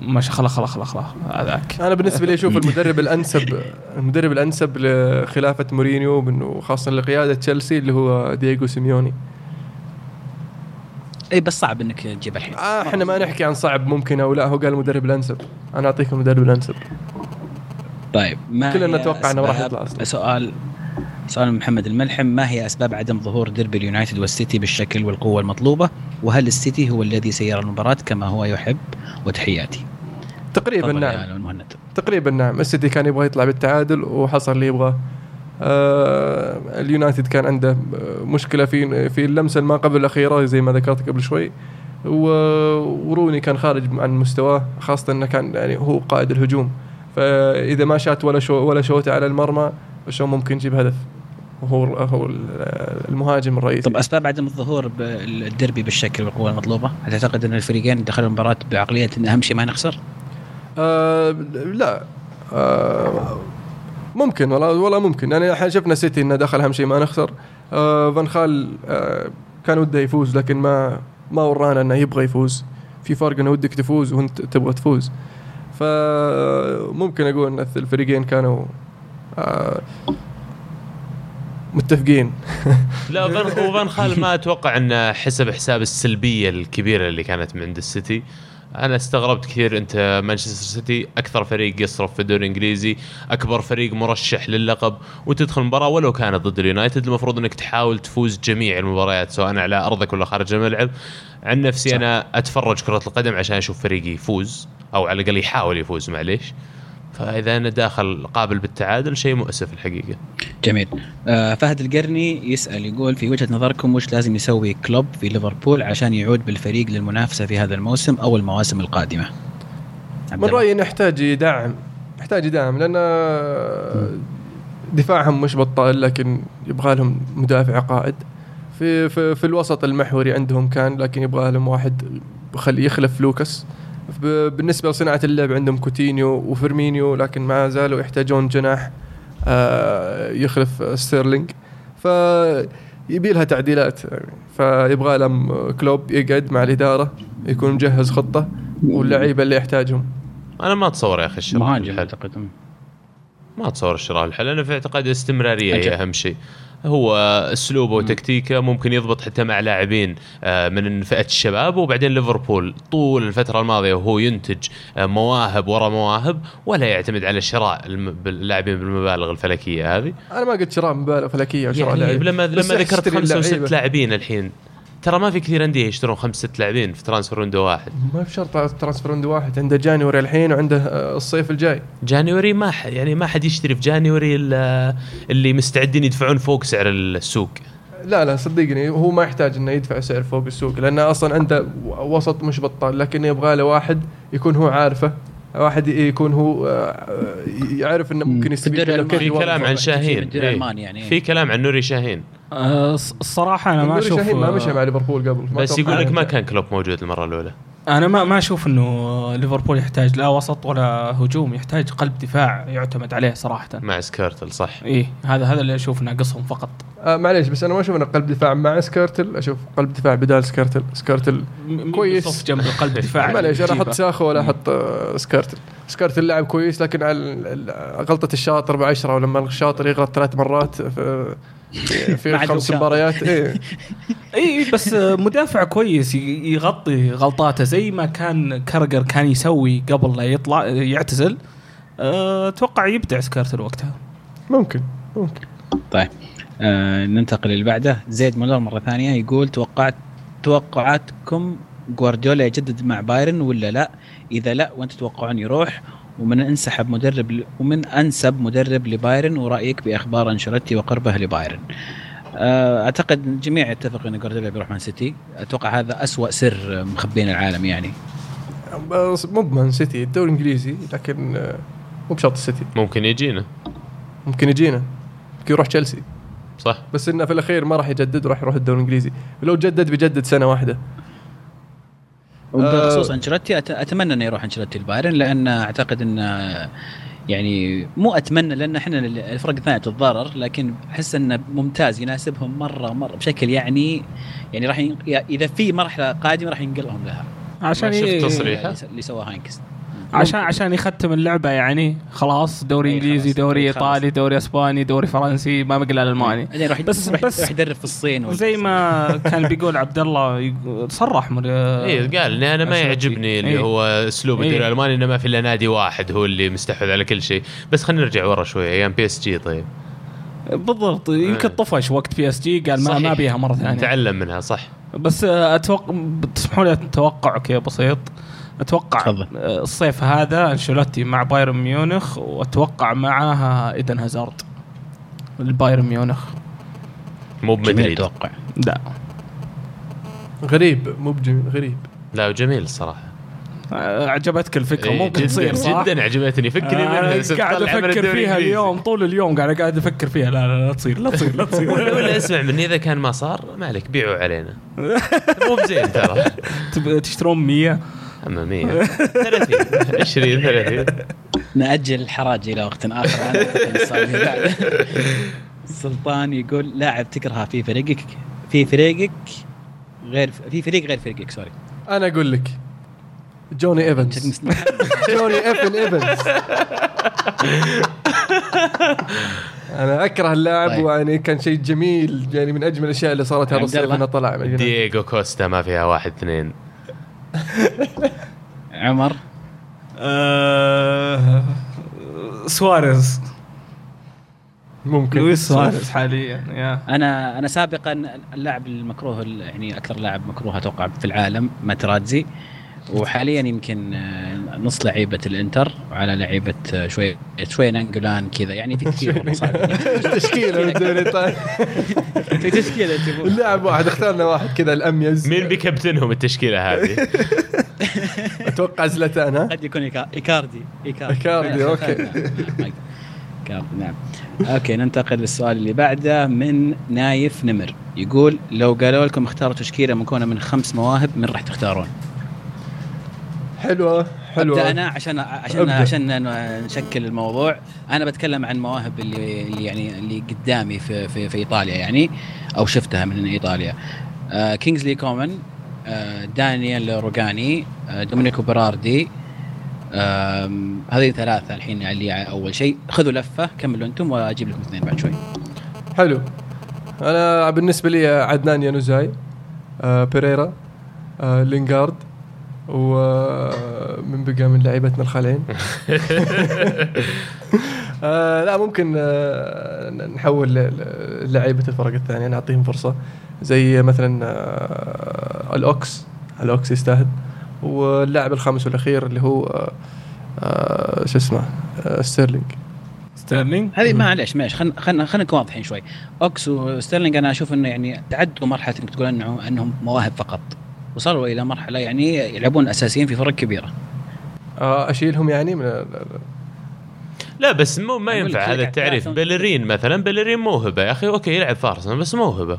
C: ما شاء خلا خلا خلا خلا هذاك.
A: أنا بالنسبة لي أشوف *laughs* المدرب الأنسب المدرب الأنسب لخلافة مورينيو انه خاصة لقيادة تشيلسي اللي هو دييغو سيميوني.
D: اي بس صعب إنك تجيب الحين.
A: آه إحنا ما نحكي عن صعب ممكن أو لا هو قال المدرب الأنسب. أنا أعطيكم المدرب الأنسب.
D: طيب ما
A: كلنا نتوقع إنه راح يطلع أصلاً.
D: سؤال سؤال من محمد الملحم ما هي أسباب عدم ظهور ديربي اليونايتد والسيتي بالشكل والقوة المطلوبة؟ وهل السيتي هو الذي سير المباراة كما هو يحب؟ وتحياتي.
A: تقريبا نعم. تقريبا نعم. السيتي كان يبغى يطلع بالتعادل وحصل اللي يبغاه. آه اليونايتد كان عنده مشكلة في في اللمسة ما قبل الأخيرة زي ما ذكرت قبل شوي. وروني كان خارج عن مستواه خاصة إنه كان يعني هو قائد الهجوم. فإذا ما شات ولا شو ولا شوطه على المرمى شلون ممكن يجيب هدف. وهو هو المهاجم الرئيسي.
D: طب أسباب عدم الظهور بالديربي بالشكل والقوه المطلوبه هل تعتقد أن الفريقين دخلوا المباراة بعقلية إن أهم شيء ما نخسر
A: آه لا. آه ممكن والله والله ممكن. يعني إحنا شفنا سيتي إنه دخل أهم شيء ما نخسر. آه فان خال آه كان وده يفوز لكن ما ما ورانا إنه يبغى يفوز. في فرق إنه ودك تفوز وأنت تبغى تفوز. فممكن أقول إن الفريقين كانوا آه متفقين. *laughs*
B: لا فان وفان خال ما أتوقع انه حسب حساب السلبية الكبيرة اللي كانت من عند السيتي. أنا استغربت كثير أنت مانشستر سيتي أكثر فريق يصرف في الدوري الإنجليزي أكبر فريق مرشح للقب وتدخل مباراة ولو كانت ضد اليونايتد. المفروض أنك تحاول تفوز جميع المباريات سواء على أرضك ولا خارج الملعب. عن نفسي
D: صح.
B: أنا أتفرج كرة القدم عشان أشوف فريقي يفوز أو على الأقل يحاول يفوز معليش. فإذا أنا داخل قابل بالتعادل شيء مؤسف الحقيقة.
D: جميل. آه فهد القرني يسأل يقول في وجهة نظركم وش لازم يسوي كلوب في ليفربول عشان يعود بالفريق للمنافسة في هذا الموسم أو المواسم القادمة؟
A: من. رأيي نحتاج دعم نحتاج دعم لأن دفاعهم مش بطال لكن يبغى لهم مدافع قائد. في في في الوسط المحوري عندهم كان لكن يبغى لهم واحد خلي يخلف لوكاس. بالنسبة لصناعة اللعب عندهم كوتينيو وفيرمينيو لكن ما زالوا يحتاجون جناح آه، يخلف ستيرلينج. ف يبي لها تعديلات فيبغى لهم كلوب يقعد مع الإدارة يكون مجهز خطة واللعيبة اللي يحتاجهم.
B: أنا ما أتصور يا أخي الشراء
D: مهاجم. أعتقد.
B: ما أتصور الشراء الحل أنا في اعتقادي الاستمرارية
D: أجل.
B: هي أهم شيء. هو أسلوبه وتكتيكه ممكن يضبط حتى مع لاعبين آه، من فئة الشباب وبعدين ليفربول. طول الفترة الماضية وهو ينتج آه، مواهب ورا مواهب ولا يعتمد على شراء اللاعبين بالمبالغ الفلكية هذه.
A: أنا ما قلت شراء مبالغ فلكية وشراء
B: يعني
A: لاعب.
B: لما لما ذكرت
A: اللعيبة.
B: وست لاعبين الحين ترى ما في كثير أندية يشترون خمس ست لاعبين في ترانسفير ويندو واحد.
A: ما في شرط transfer window واحد. عنده January الحين وعنده آه، الصيف الجاي.
B: January ما ح... يعني ما حد يشتري في January اللي مستعدين يدفعون فوق سعر السوق.
A: لا لا صدقني هو ما يحتاج إنه يدفع سعر فوق السوق لأنه أصلا عنده وسط مش بطال لكن يبغى له واحد يكون هو عارفه. واحد يكون هو آه، يعرف إنه ممكن
D: في
A: يستفيد
B: في. كلام عن شاهين إيه.
D: يعني
B: في كلام عن نوري شاهين
C: آه، الص- الصراحة أنا ما
A: نوري
C: أشوف
A: شاهين ما
C: آه،
A: مشى مع ليفربول قبل
B: بس يقول لك ما. كان كلوب موجود المرة الأولى
C: أنا ما ما أشوف إنه ليفربول يحتاج لا وسط ولا هجوم يحتاج قلب دفاع يعتمد عليه صراحة.
B: مع سكيرتل صح.
C: إيه هذا هذا اللي أشوف ناقصهم فقط.
A: آه معليش بس أنا ما أشوف إنه قلب دفاع مع سكيرتل أشوف قلب دفاع بدال سكيرتل. سكيرتل كويس.
C: صف جنب القلب الدفاع *laughs*
A: معليش
C: أنا
A: أحط ساخو ولا أحط آه، سكيرتل. سكيرتل لاعب كويس لكن على ال- ال- غلطة الشاطر بعشرة ولما الشاطر يغلط ثلاث مرات *laughs* في خمس. مباريات إيه. *laughs*
C: اي بس مدافع كويس يغطي غلطاته زي ما كان كاراجر كان يسوي قبل لا يطلع يعتزل. أه، أتوقع يبدع سكيرتل وقتها
A: ممكن ممكن.
D: طيب آه ننتقل اللي بعده. زيد مولر مرة ثانية يقول توقعت توقعاتكم جوارديولا يجدد مع بايرن ولا لا؟ إذا لا وانت تتوقعون يروح؟ ومن أنسب مدرب ل... ومن أنسب مدرب لبايرن ورأيك بأخبار أنشيلوتي وقربه لبايرن. آه، أعتقد الجميع يتفق إن جوارديولا بيروح مان سيتي، أتوقع هذا أسوأ سر مخبين العالم يعني.
A: مو بمان سيتي الدوري الإنجليزي لكن آه، مو بشرط السيتي.
B: ممكن يجينا.
A: ممكن يجينا. ممكن يروح تشيلسي.
B: صح.
A: بس إنه في الأخير ما راح يجدد وراح يروح الدوري الإنجليزي. لو جدد بيجدد سنة واحدة.
D: وبخصوص
A: آه.
D: أنشيلوتي أت- أتمنى انه يروح أنشيلوتي البايرن لأن أعتقد انه يعني مو أتمنى لأن إحنا الفرق الثانية تتضرر لكن أحس إنه ممتاز يناسبهم مرة مره بشكل يعني يعني راح ين... إذا في مرحلة قادمة راح ينقلهم لها
C: عشان
B: شفت
C: ي-
B: تصريح.
D: اللي س- اللي سواه هاينكس
C: عشان عشان يختم اللعبة يعني خلاص دوري
D: إيه، إنجليزي.
C: دوري
D: إيه،.
C: إيطالي دوري إسباني دوري فرنسي ما بقى
D: راح
C: بس-
D: بس راح, راح يدرب في الصين
C: زي ما كان بيقول عبد الله صرح مر...
B: إيه قال اني أنا ما. يعجبني اللي
C: إيه.
B: هو
C: أسلوب.
B: الدوري الألماني انه ما في إلا نادي واحد هو اللي مستحوذ على كل شيء بس خلينا نرجع ورا شوية أيام بي اس جي طيب
C: بالضبط يمكن. طفش وقت بي اس جي قال ما. ما بيها مرة ثانية
B: تعلم منها صح
C: بس أتوقع تسمحوا لي توقع كذا بسيط أتوقع
D: تفضل.
C: الصيف هذا أنشيلوتي مع بايرن ميونخ وأتوقع معاها إيدن هازارد. البايرن ميونخ.
B: مو بمدريد.
D: التوقع
C: لا.
A: غريب مو بجميل غريب.
B: لا جميل الصراحه
C: عجبتك الفكرة
B: إيه،
C: ممكن
B: جداً-
C: تصير صح؟
B: جدا عجبتني. فكرني
C: أنا
B: منها
C: قاعد
B: أفكر
C: فيها. اليوم طول اليوم قاعد قاعد أفكر فيها. لا لا لا تصير لا تصير لا *laughs* تصير.
B: ولا اسمع مني إذا كان ما صار ما عليك بيعوه علينا. مو بزين ترى. *laughs*
C: تشترون 100
B: اما 100 30 20 30
D: نأجل الحراج إلى وقت آخر أنا. *laughs* سلطان يقول لاعب تكرهه في فريقك في فريقك غير في فريق غير فريقك sorry
A: أنا أقول لك جوني إيفنز *laughs* جوني إيفن إيفنز أنا أكره اللاعب
D: طيب.
A: ويعني كان شيء جميل يعني من أجمل الأشياء اللي صارت هذا الصيف. إنه طلع.
B: دييغو كوستا ما فيها واحد اثنين *laughs*
D: عمر؟
C: آه، سواريز.
A: ممكن.
C: لويس سواريز حاليا يا.
D: أنا أنا سابقا اللاعب المكروه ال- يعني أكثر لاعب مكروه أتوقع في العالم ماتراتزي وحاليا يمكن آه، نص لعيبة الإنتر وعلى لعيبة آه، شوية شوية نانجولان كذا يعني في كثير.
A: تشكيلة الايطالي *laughs*
D: في تشكيلة تبغى. *laughs*
A: اللاعب واحد اخترنا واحد كذا الاميز
B: مين بيكابتنهم التشكيلة هذه؟ *laughs*
A: أتوقع زلتان ها
D: قد يكون إيكاردي إيكاردي
A: إيكاردي، أوكي.
D: إيكاردي، نعم أوكي ننتقل للسؤال اللي بعده من نايف نمر يقول لو قالوا لكم اختاروا تشكيلة مكونه من خمس مواهب من راح تختارون؟
A: حلوة
D: أبدأ
A: حلوة.
D: أنا عشان عشان
A: أبدأ.
D: عشان نشكل الموضوع. أنا بتكلم عن مواهب اللي, اللي يعني اللي قدامي في في, في إيطاليا يعني أو شفتها من إيطاليا. آه كينجزلي كومان آه دانيال روجاني آه دومينيكو بيراردي آم، هذه ثلاثة الحين اللي أول شيء. خذوا لفة كملوا أنتم وأجيب لكم اثنين بعد شوي.
A: حلو. أنا بالنسبة لي عدنان يانوزاي آه بيريرا آه لينغارد ومن بقى من لعيبتنا الخالعين. *laughs* آه لا ممكن آه نحول لعيبة الفرق الثانية نعطيهم فرصة. زي مثلا آه الأوكس. الأوكس يستاهل. واللاعب الخامس والأخير اللي هو آه آه شو اسمه آه ستيرلينج.
C: ستيرلينج؟
D: هذه معلش معلش خلينا خلينا خلينا نكون واضحين شوي. أوكس وستيرلينج أنا أشوف إنه يعني تعدوا مرحلة إنك تقول إنه إنهم مواهب فقط. وصلوا إلى مرحلة يعني يلعبون أساسيين في فرق كبيرة.
A: آه أشيلهم يعني من
B: لا بس مو ما ينفع هذا التعريف. بلرين مثلا بلرين موهبة. يا أخي okay يلعب في ارسنال بس موهبة.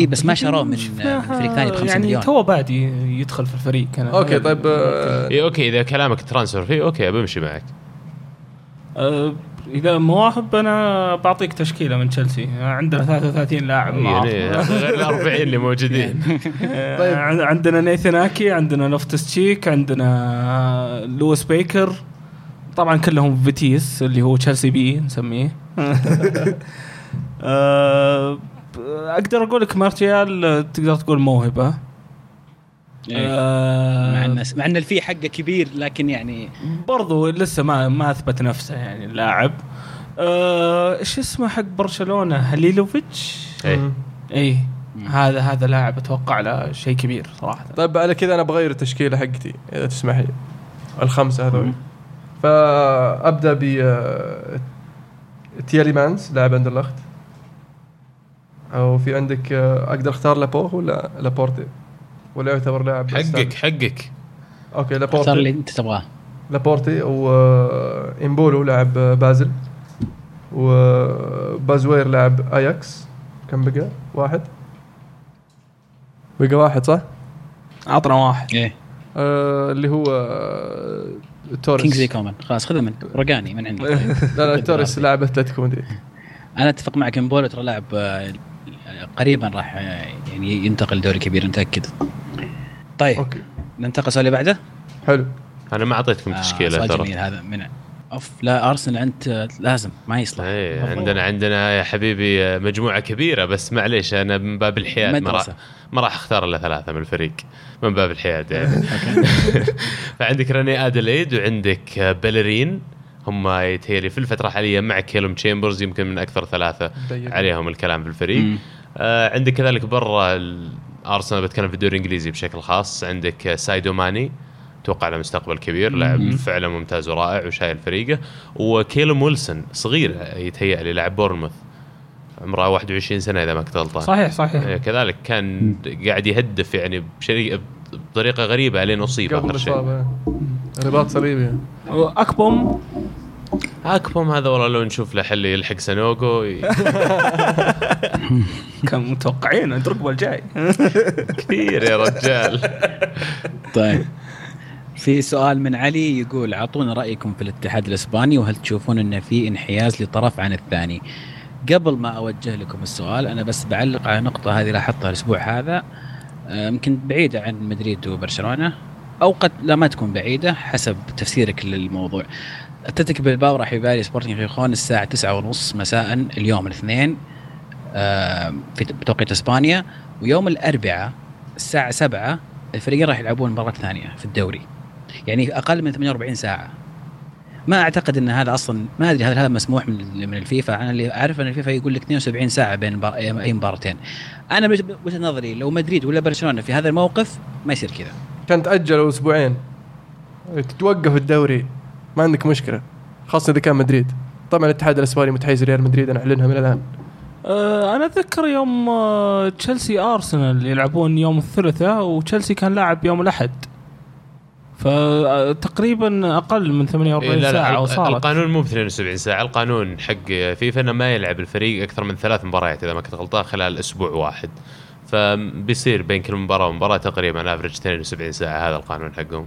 D: اي بس ما شروه من فريق ثاني ب 5
C: يعني
D: مليون.
C: توه بادي يدخل في الفريق. كان
A: okay طيب آه،
B: اي okay إذا كلامك transfer fee okay بمشي معك.
C: آه، إذا مواهب أنا بعطيك تشكيلة من تشيلسي. عندنا 33 لاعب.
B: يعني *laughs* غير ال 40 اللي موجودين. *laughs* *laughs*
C: آه، عن- عندنا نيثن اكي عندنا لوفتس تشيك عندنا لويس بيكر. طبعا كلهم فيتيس اللي هو تشيلسي B نسميه. آه، أقدر أقول لك مارتيال تقدر تقول موهبة. آه،
D: مع إن مع إن ال fee حقه كبير لكن يعني
C: برضو لسه ما ما أثبت نفسه يعني اللاعب آه، إيش اسمه حق برشلونة؟ هليلوفيتش؟
B: إيه.
A: مم.
C: اي هذا هذا لاعب أتوقع له شيء كبير صراحة.
A: طيب على كذا أنا بغير التشكيلة حقتي إذا تسمح لي. الخمسة هذول. فأبدأ ب آه، تيالي مانز لاعب اندرلخت أو في عندك آه، أقدر أختار لابو ولا لابورتي؟ ولا يعتبر لاعب
B: حقك حقك.
A: okay
D: اختار اللي
A: لابورتي
D: أنت تبغاه.
A: لابورتي وامبولو لاعب آه، بازل. وبازوير لاعب أياكس. كم بقى؟ واحد. بقى واحد صح؟
C: عطنا واحد.
D: إيه.
A: آه اللي هو آه توريس.
D: كينجزي كومان خلاص خذه من رقاني من عندي *laughs*
A: لا لا توريس لاعب أتلتيكو مدريد.
D: أنا أتفق معك إمبولو ترى لاعب آه، قريبا راح آه، يعني ينتقل دوري كبير متأكد؟ طيب
A: okay.
D: ننتقل السؤال اللي بعده؟
A: حلو.
B: أنا ما أعطيتكم
D: آه،
B: تشكيلة
D: سؤال
B: ترى.
D: جميل هذا من أوف لا أرسنال أنت لازم ما يصلح.
B: إيه عندنا عندنا يا حبيبي مجموعة كبيرة بس معليش أنا من باب الحياد ما راح. ما راح أختار إلا ثلاثة من الفريق من باب الحياد يعني. *laughs* *laughs* فعندك راني ادليد وعندك بلرين هم يتهيألي في الفترة الحاليه مع كيلوم تشامبرز يمكن من أكثر
A: ثلاثة.
B: عليهم الكلام في الفريق.
D: مم.
B: آه عندك كذلك برا ال- أرسنال بتكلم في الدوري الإنجليزي بشكل خاص. عندك ساديو ماني أتوقع له مستقبل كبير لاعب فعلا ممتاز ورائع وشايل فريقه. وكيلوم ويلسون صغير يتهيأ لي لاعب بورنموث عمره 21 سنة إذا ما كنت غلطان
C: صحيح صحيح.
B: آه، كذلك كان قاعد يهدف يعني بشري... بطريقة غريبة لين
A: أصيب
B: آخر شيء.
A: رباط صليبي.
C: اكبوم
B: اكبوم هذا والله لو نشوف له حل يلحق سانوغو ي- *laughs*
C: كان متوقعين الدرقبه الجاي *laughs*
B: كثير يا رجال
D: طيب في سؤال من علي يقول اعطونا رأيكم في الاتحاد الإسباني وهل تشوفون إن في انحياز لطرف عن الثاني؟ قبل ما أوجه لكم السؤال أنا بس بعلق على نقطة هذه لاحظتها الأسبوع هذا آه، يمكن بعيدة عن مدريد وبرشلونة أو قد لا ما تكون بعيدة حسب تفسيرك للموضوع. اتلتيك بالباو راح يباري سبورتنج خيخون الساعة 9:30 مساء اليوم الاثنين آه، في بتوقيت إسبانيا ويوم الأربعاء الساعة 7 الفريقين راح يلعبون مباراة ثانية في الدوري. يعني أقل من 48 ساعة. ما أعتقد إن هذا أصلا ما أدري هذا هذا مسموح من من الفيفا. أنا اللي أعرف إن الفيفا يقول لك 72 ساعة بين أي مباراتين. أنا بوجهة نظري لو مدريد ولا برشلونة في هذا الموقف ما يصير كذا.
A: كان تاجلوا أسبوعين. تتوقف الدوري. ما عندك مشكلة. خاصة إذا كان مدريد. طبعا الاتحاد الإسباني متحيز ريال مدريد أنا أعلنها من الآن.
C: آه، أنا أتذكر يوم آه، تشيلسي أرسنال يلعبون يوم الثلاثاء وتشيلسي كان لاعب يوم الأحد. فتقريبا أقل من 48
B: إيه، لا
C: ساعة
B: لا أو
C: صارت
B: القانون مو ب 72 ساعة القانون حق فيفا إنه ما يلعب الفريق أكثر من ثلاث مباريات إذا ما كنت غلطان خلال أسبوع واحد. فبيصير بين كل مباراة ومباراة تقريبا افرج 72 ساعة هذا القانون حقهم.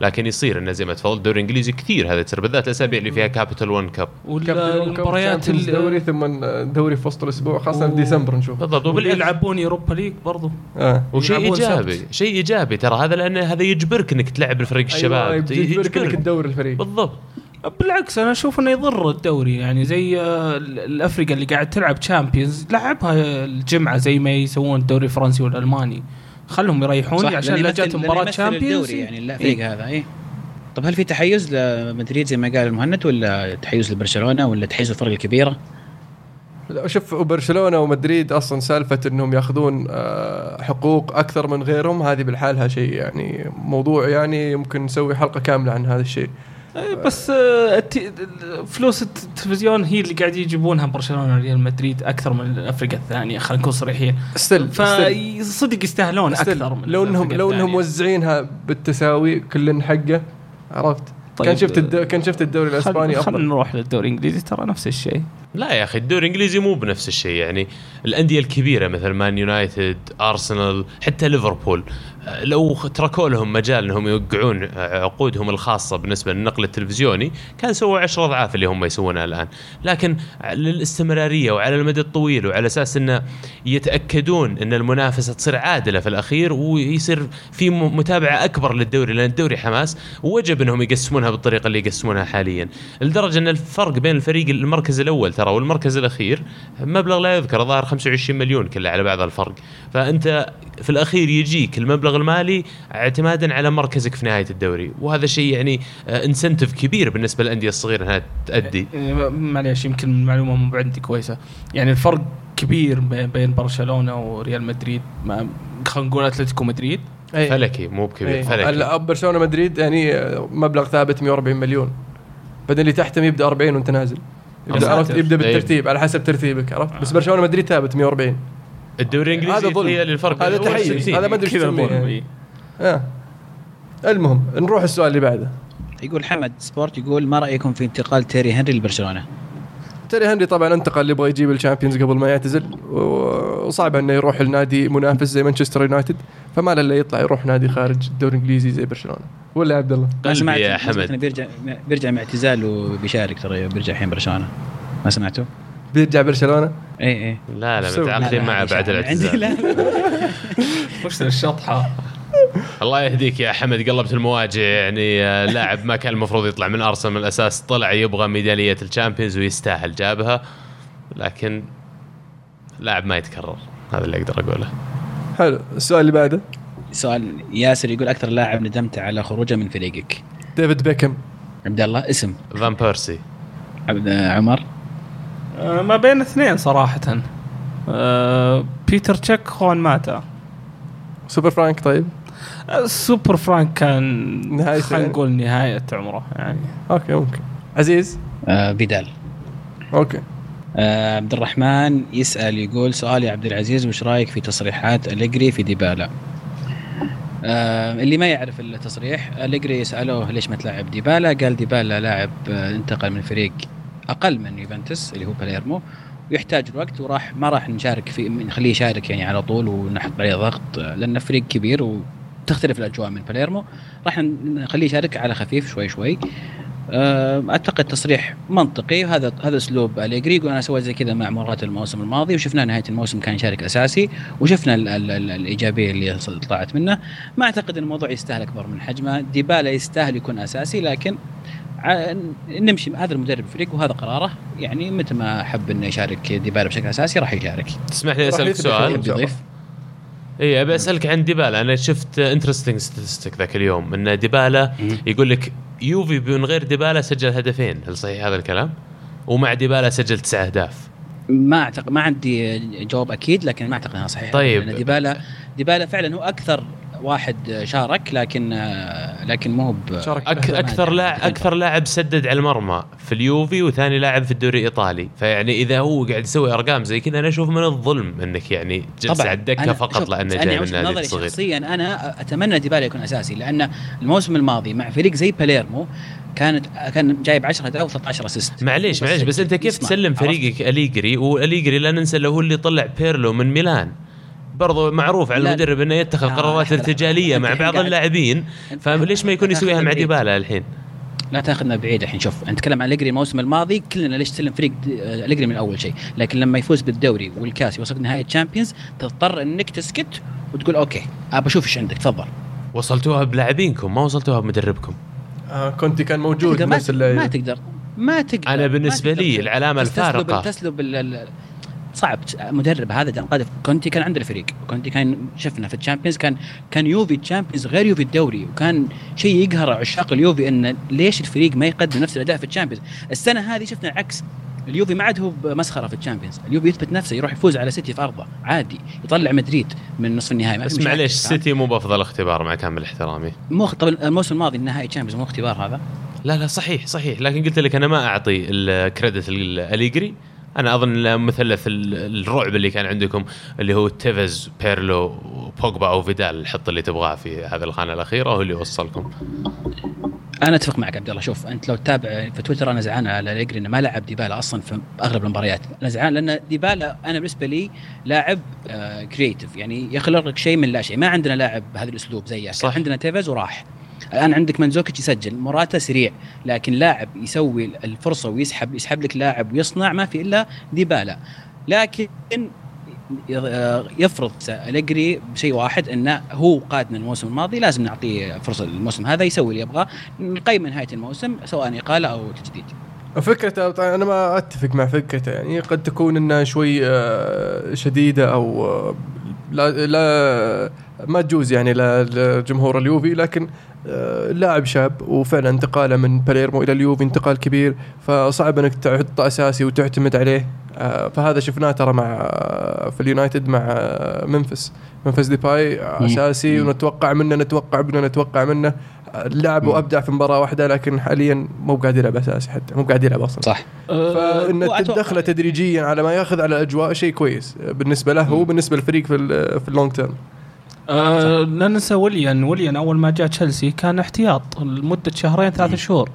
B: لكن يصير انه زي ما تفضل. الدوري الانجليزي كثير هذا تصير بالذات الأسابيع اللي فيها كابيتال 1 كاب
C: والمباريات
A: الدوري ثم دوري في وسط الأسبوع خاصة في ديسمبر نشوف.
B: بالضبط.
C: يلعبون يوروبا ليج برضو.
A: آه.
B: وشيء
C: إيجابي.
B: شيء إيجابي ترى هذا لأنه هذا يجبرك إنك تلعب الفريق الشباب.
A: أيوة يجبرك إنك تدور الفريق.
B: بالضبط.
C: بالعكس أنا أشوف إنه يضر الدوري. يعني زي آه، ال- الأفرقة اللي قاعد تلعب تشامبيونز لعبها الجمعة زي ما يسوون الدوري الفرنسي والألماني. خلهم يريحون
D: صح
C: عشان لا جات
D: مباراة
C: تشامبيونز
D: يعني الفريق هذا اي طب هل في تحيز لمدريد زي ما قال المهند ولا تحيز لبرشلونة ولا تحيز للفرق الكبيرة؟
A: لا، شوف برشلونة ومدريد أصلا سالفة إنهم يأخذون آه، حقوق أكثر من غيرهم هذه بالحالها شيء يعني موضوع يعني يمكن نسوي حلقة كاملة عن هذا الشيء.
C: إيه، بس آه، فلوس التلفزيون هي اللي قاعد يجيبونها برشلونة وريال مدريد أكثر من الافرقه الثانية خلينا نكون صريحين.
A: still
C: فصدق يستاهلون أكثر من
A: لو انهم لو
C: إنهم.
A: موزعينها بالتساوي كل حقه عرفت؟
C: طيب،
A: كان شفت الد... كان شفت الدوري الإسباني
C: خل- خلينا
A: أفضل.
C: نروح للدوري الإنجليزي ترى نفس الشيء.
B: لا يا أخي الدوري الإنجليزي مو بنفس الشيء. يعني الأندية الكبيرة مثل مان يونايتد أرسنال حتى ليفربول آه، لو تركوا لهم مجال إنهم يوقعون آه، عقودهم الخاصة بالنسبة للنقل التلفزيوني كان سووا 10 أضعاف اللي هم يسوونها الآن. لكن للاستمراريه وعلى المدى الطويل وعلى أساس إنه يتأكدون إن المنافسة تصير عادلة في الأخير ويصير في متابعة أكبر للدوري لأن الدوري حماس ووجب إنهم يقسمونها بالطريقة اللي يقسمونها حاليا. لدرجة إن الفرق بين الفريق المركز الأول ترى والمركز الأخير مبلغ لا يذكر ظاهر 25 مليون كله على بعض الفرق. فأنت في الأخير يجيك المبلغ المالي اعتمادا على مركزك في نهاية الدوري. وهذا شيء يعني انسنتف كبير بالنسبة للأندية الصغيرة إنها تأدي.
C: إيه، معليش يمكن المعلومة مو عندي كويسة. يعني الفرق كبير بين- برشلونة وريال مدريد خلينا نقول أتلتيكو مدريد.
A: أي.
B: فلكي مو بكبير
A: أي.
B: فلكي.
A: برشلونة مدريد يعني آه، مبلغ ثابت 140 مليون. بعدين اللي تحتهم يبدا 40 وانت نازل. يبدأ
C: ساتر.
A: عرفت يبدأ
B: أي.
A: بالترتيب على حسب ترتيبك عرفت بس برشلونة مدريد ثابت 140
B: الدوري الإنجليزي
A: هذا ظلم.
B: هي الفرق
A: هذا.
B: 60.
A: هذا ما إيش
C: كذا إيه.
A: آه. المهم نروح السؤال اللي بعده
D: يقول حمد سبورت يقول ما رأيكم في انتقال تيري هنري لبرشلونة؟
A: تيري هنري طبعا انتقل اللي يبغى يجيب الشامبيونز قبل ما يعتزل. وصعب إنه يروح لنادي منافس زي مانشستر يونايتد. فما له إلا يطلع يروح نادي خارج الدوري الإنجليزي زي برشلونة. ولا يا عبد الله؟
D: ما
B: قلبي
D: سمعت
B: يا حمد
D: بيرجع بيرجع من اعتزال وبيشارك ترى بيرجع الحين برشلونة. ما سمعتوا؟
A: بيرجع برشلونة؟
D: اي اي
B: لا لا. متعاقدين معه بعد
D: شائعة. عندي
B: الاعتزال
D: لا.
C: وش الشطحة؟
B: الله يهديك يا حمد قلبت المواجع يعني آه، لاعب ما كان المفروض يطلع من أرسنال من الأساس طلع يبغى ميدالية الشامبيونز ويستاهل جابها لكن لاعب ما يتكرر. هذا اللي أقدر أقوله.
A: حلو. السؤال اللي بعده؟
D: سؤال ياسر يقول أكثر لاعب ندمت على خروجه من فريقك.
A: ديفيد بيكم.
D: عبد الله اسم.
B: فان بيرسي.
D: عبد عمر.
C: آه، ما بين اثنين صراحة. آه، بيتر تشيك خوان ماتا.
A: سوبر فرانك طيب.
C: آه، سوبر فرانك كان
A: نهاية
C: خلينا
A: يعني.
C: نقول نهاية عمره يعني
A: okay ممكن عزيز
D: آه فيدال
A: okay
D: آه عبد الرحمن يسأل يقول سؤال يا عبد العزيز وش رأيك في تصريحات أليجري في ديبالا؟ آه اللي ما يعرف التصريح أليجري سألوه ليش ما تلعب ديبالا؟ قال ديبالا لاعب آه انتقل من فريق أقل من يوفنتوس اللي هو باليرمو ويحتاج الوقت وراح ما راح نشارك في نخليه يشارك يعني على طول ونحط عليه ضغط آه، لأنه فريق كبير وتختلف الأجواء من باليرمو راح نخليه يشارك على خفيف شوي شوي. آه، أعتقد تصريح منطقي وهذا هذا أسلوب أليجري. يقول أنا سويت زي كذا مع مباراه الموسم الماضي وشفنا نهاية الموسم كان يشارك أساسي وشفنا ال ال ال الإيجابية اللي طلعت منه. ما أعتقد إن الموضوع يستاهل أكبر من حجمه. ديبالا يستاهل يكون أساسي لكن نمشي هذا المدرب الفريق وهذا قراره. يعني متى ما حب إنه يشارك ديبالا بشكل أساسي راح يشارك.
B: تسمح لي
A: أسألك
B: سؤال
A: إن شاء الله.
D: يضيف
B: اي أبي أسألك عن ديبالا أنا شفت interesting statistic ذاك اليوم إن ديبالا. يقول لك يوفي من غير ديبالا سجل هدفين هل صحيح هذا الكلام؟ ومع ديبالا سجل تسع أهداف
D: ما اعتقد ما عندي جواب أكيد لكن ما أعتقد إنها صحيحة
B: طيب.
D: ديبالا ديبالا فعلا هو أكثر واحد شارك لكن لكن مو
A: مشارك
B: أك أكثر لاعب أكثر لاعب سدد على المرمى في اليوفي وثاني لاعب في الدوري الإيطالي. فيعني إذا هو قاعد يسوي أرقام زي كذا أنا أشوف من الظلم إنك يعني جلس على
D: الدكة
B: فقط
D: لأنه
B: جاي من نادي
D: نظري
B: صغير.
D: شخصيا. أنا أتمنى ديبالا يكون أساسي لأن الموسم الماضي مع فريق زي باليرمو كانت كان جايب 10 اهداف و13 اسيست
B: معليش معليش بس أنت كيف تسلم؟ فريقك أليجري؟ وأليجري لا ننسى اللي هو اللي طلع بيرلو من ميلان. برضو معروف على. المدرب إنه يتخذ
D: لا،
B: قرارات.
D: ارتجالية
B: مع بعض اللاعبين فليش ما يكون يسويها مع. ديبالا الحين؟
D: لا تأخذنا بعيد الحين شوف انت تكلم عن اليجري الموسم الماضي كلنا ليش تسلم فريق آه، اليجري من أول شيء لكن لما يفوز بالدوري والكاس يوصل نهائي تشامبيونز تضطر إنك تسكت وتقول okay أبى أشوف إيش عندك تفضل
B: وصلتوها بلاعبينكم ما وصلتوها بمدربكم
A: آه كونتي كان موجود
D: ما, ما تقدر ما تقدر
B: أنا
D: ما
B: بالنسبة
D: تقدر
B: لي
D: تسلب-
B: العلامة
D: تسلب-
B: الفارقة.
D: تسلب صعب. مدرب هذا قادر كونتي كان عنده الفريق. كونتي كان شفنا في الشامبيونز كان كان يوفي الشامبيونز غير يوفي الدوري. وكان شيء يقهر عشاق اليوفي إن ليش الفريق ما يقدم نفس الأداء في الشامبيونز. السنة هذه شفنا العكس اليوفي ما عاد هو مسخره في الشامبيونز. اليوفي يثبت نفسه يروح يفوز على سيتي في أرضه. عادي. يطلع مدريد من نصف النهائي.
B: بس معليش؟ السيتي مو بأفضل اختبار مع كامل احترامي
D: مو طب الموسم الماضي النهائي تشامبيونز مو اختبار هذا.
B: لا لا صحيح صحيح. لكن قلت لك أنا ما أعطي ال credit لأليجري. أنا أظن مثلث ال- الرعب اللي كان عندكم اللي هو تيفز بيرلو بوجبا أو فيدال حط اللي تبغاه في هذه الخانة الأخيرة هو اللي وصلكم.
D: أنا أتفق معك عبد الله. شوف أنت لو تتابع في تويتر أنا زعلان على اليجري إنه ما لعب ديبالا أصلا في أغلب المباريات. أنا زعلان لأن ديبالا أنا بالنسبة لي لاعب آه creative يعني يخلق لك شيء من لا شيء. ما عندنا لاعب بهذا الأسلوب زيه.
B: صح.
D: عندنا تيفز وراح. الآن عندك منزوكيتش يسجل مراته سريع لكن لاعب يسوي الفرصة ويسحب يسحب لك لاعب ويصنع ما في إلا ديبالا. لكن يفرض أليجري بشيء واحد انه هو قادنا الموسم الماضي لازم نعطيه فرصة الموسم هذا يسوي اللي يبغاه نقيم نهاية الموسم سواء إقالة أو تجديد.
A: فكرته أنا ما أتفق مع فكرته يعني قد تكون إنها شوي آه، شديدة أو آه، لا لا ما تجوز يعني لجمهور اليوفي لكن آه، لاعب شاب وفعلا انتقاله من باليرمو إلى اليوفي انتقال كبير فصعب إنك تحطه أساسي وتعتمد عليه. آه، فهذا شفناه ترى مع آه، في اليونايتد مع ممفيس. ممفيس ديباي
D: أساسي.
A: ونتوقع منه نتوقع منه نتوقع منه. لعب وأبدع في مباراة واحدة لكن حاليا مو قاعد يلعب أساسي حتى مو قاعد يلعب أصلا.
D: صح. فإن
A: تدخله تدريجيا على ما يأخذ على الاجواء شيء كويس بالنسبة له وبالنسبة للفريق في ال- في ال long term
C: آه لا ننسى وليان. وليان أول ما جاء تشيلسي كان احتياط لمدة شهرين ثلاث شهور.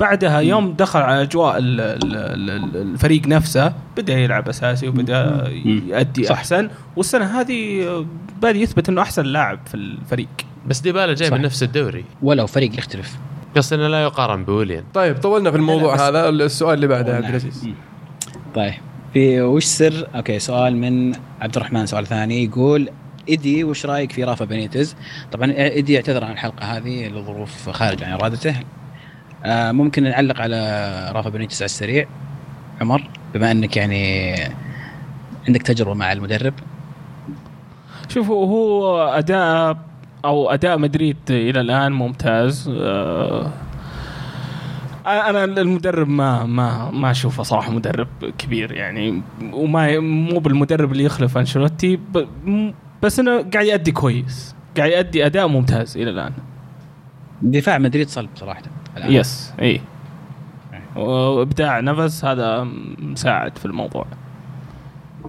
C: بعدها يوم دخل على أجواء ال- ال- ال- الفريق نفسه بدأ يلعب أساسي
D: وبدأ.
C: يؤدي. أحسن. والسنة هذه آه، بدا يثبت إنه أحسن لاعب في الفريق.
B: بس ديبالا جاي
D: صح.
B: من نفس الدوري.
D: ولو فريق يختلف.
B: قصدي إنه لا يقارن بويليان
A: طيب طولنا في الموضوع هذا. السؤال اللي بعده يا عبد العزيز.
D: طيب في وش سر؟ okay سؤال من عبد الرحمن سؤال ثاني. يقول إيدي وش رأيك في رافا بينيتز؟ طبعا إيدي اعتذر عن الحلقة هذه لظروف خارج عن إرادته. آه ممكن نعلق على رافا بينيتز على السريع عمر بما إنك يعني عندك تجربة مع المدرب
C: شوفوا هو أداء أو أداء مدريد إلى الآن ممتاز آه، أنا المدرب ما ما ما أشوفه صراحة مدرب كبير يعني وما مو بالمدرب اللي يخلف أنشيلوتي بس إنه قاعد يأدي كويس. قاعد يأدي أداء ممتاز إلى الآن.
D: دفاع مدريد صلب صراحة. الآن.
C: يس إي. وإبداع نفس هذا مساعد في الموضوع.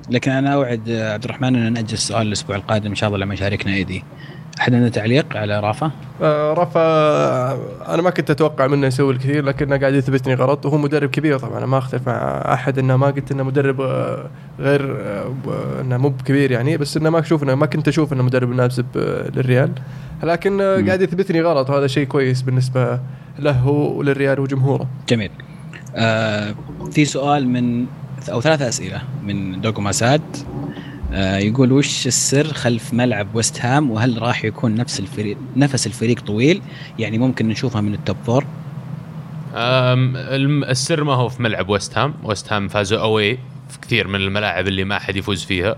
D: لكن أنا أوعد عبد الرحمن إن نأجل السؤال الأسبوع القادم إن شاء الله لما يشاركنا إيدي. أحد عنده تعليق على رافا؟
A: آه، رفا أنا ما كنت أتوقع منه يسوي الكثير لكنه قاعد يثبتني غلط وهو مدرب كبير طبعا أنا ما أختلف مع أحد إنه ما قلت إنه مدرب آه، غير آه، إنه مو بكبير يعني بس إنه ما أشوف إنه ما كنت أشوف إنه مدرب مناسب آه، للريال لكن. قاعد يثبتني غلط وهذا شيء كويس بالنسبة له وللريال وجمهوره
D: جميل. آه في سؤال من أو ثلاث أسئلة من دوغو ماساد يقول وش السر خلف ملعب ويست هام وهل راح يكون نفس الفريق نفس الفريق طويل؟ يعني ممكن نشوفها من ال
B: top four السر ما هو في ملعب ويست هام. ويست هام فازوا away في كثير من الملاعب اللي ما حد يفوز فيها.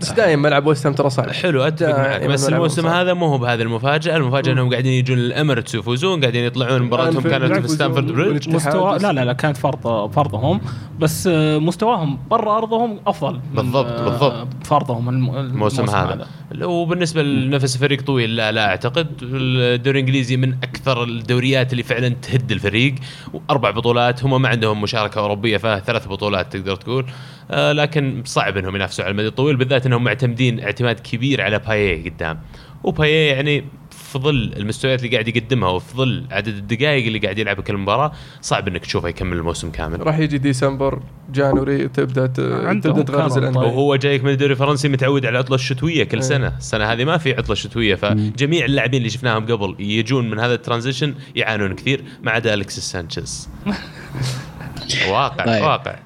A: بس دائما ملعب ويست هام ترى صعب.
B: حلو
A: أتفق
B: معك. بس الموسم. هذا مو هو بهذه المفاجأة. المفاجأة إنهم قاعدين يجون الإميرتس ويفوزون قاعدين يطلعون مباراتهم. كانت في
A: يفوزون
B: ستامفورد بريدج.
C: مستوى لا لا لا كانت فرض فرضهم بس آه، مستواهم برا أرضهم أفضل
B: بالضبط،
C: آه،
B: بالضبط.
C: فرضهم الم-
B: الموسم هذا. وبالنسبه لنفس فريق طويل لا لا أعتقد. الدوري الإنجليزي من أكثر الدوريات اللي فعلا تهد الفريق. وأربع بطولات. هم ما عندهم مشاركة أوروبية فثلاث بطولات تقدر تقول. لكن صعب إنهم ينافسوا على المدى الطويل بالذات إنهم معتمدين اعتماد كبير على بايه قدام وبايه يعني في ظل المستويات اللي قاعد يقدمها وفي ظل عدد الدقائق اللي قاعد يلعبها كل مباراة صعب إنك تشوفه يكمل الموسم كامل
A: راح يجي December January
C: تبدأ
A: تبدأ تغرز الأندية
C: طيب.
B: وهو جايك من الدوري الفرنسي متعود على العطله الشتوية كل
A: إيه.
B: سنة، السنة هذه ما في عطلة شتوية فجميع اللاعبين اللي شفناهم قبل يجون من هذا ال transition يعانون كثير ما عدا الكسيس سانشيز. *laughs* واقع
D: طيب.
B: واقع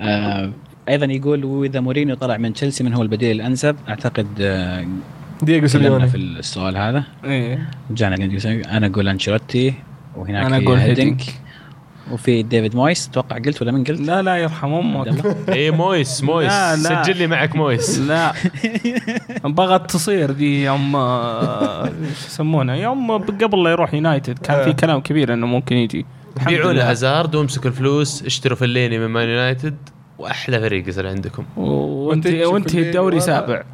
D: آه آه أيضا يقول وإذا مورينيو طلع من تشيلسي من هو البديل الأنسب أعتقد آه
A: دييغو سيميوني.
D: في السؤال هذا.
C: إيه.
D: رجعنا أنا أقول أنشيلوتي وهناك
C: أنا
D: في
C: أقول
D: هيدينك
C: هيدينك
D: وفي ديفيد مويس. أتوقع قلت ولا من قلت؟
C: لا لا يرحم
D: أمك. *laughs*
B: اي مويس مويس.
C: لا، لا.
B: سجل لي معك مويس.
C: لا. *laughs* بغت تصير دي يوم آه، شو يسمونه يوم قبل لا يروح يونايتد. كان في كلام كبير إنه ممكن يجي.
B: بيعوا
C: لله.
B: له هازارد وامسكوا الفلوس اشتروا فليني من مان يونايتد وأحلى فريق يصير عندكم.
C: وانت
A: وأنت
C: الدوري سابع. *laughs*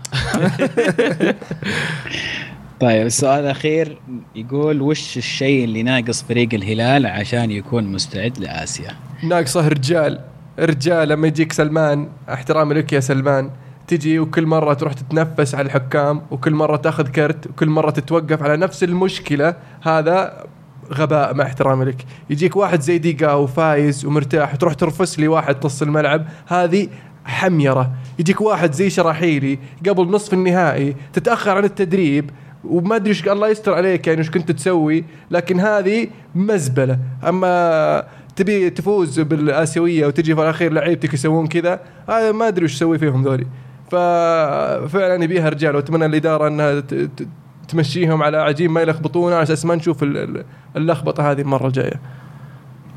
D: طيب السؤال الأخير يقول وش الشيء اللي ناقص فريق الهلال عشان يكون مستعد لآسيا؟
A: ناقصه رجال. رجال لما يجيك سلمان احترامي لك يا سلمان. تجي وكل مرة تروح تتنفس على الحكام وكل مرة تاخذ كرت وكل مرة تتوقف على نفس المشكلة هذا غباء مع احترامي لك. يجيك واحد زي ديقا وفايز ومرتاح وتروح ترفس لي واحد نص الملعب هذه حميرة. يجيك واحد زي شراحيلي قبل نصف النهائي تتأخر عن التدريب وما أدري إيش الله يستر عليك يعني إيش كنت تسوي لكن هذه مزبلة. أما تبي تفوز بالآسيوية وتجي في الأخير لعيبتك يسوون كذا هذا ما أدري وش أسوي فيهم ذولي. ففعلا يبيها رجال وأتمنى الإدارة إنها تمشيهم على عجين ما يلخبطونا. على أساس ما نشوف ال- ال- اللخبطة هذه المرة الجاية.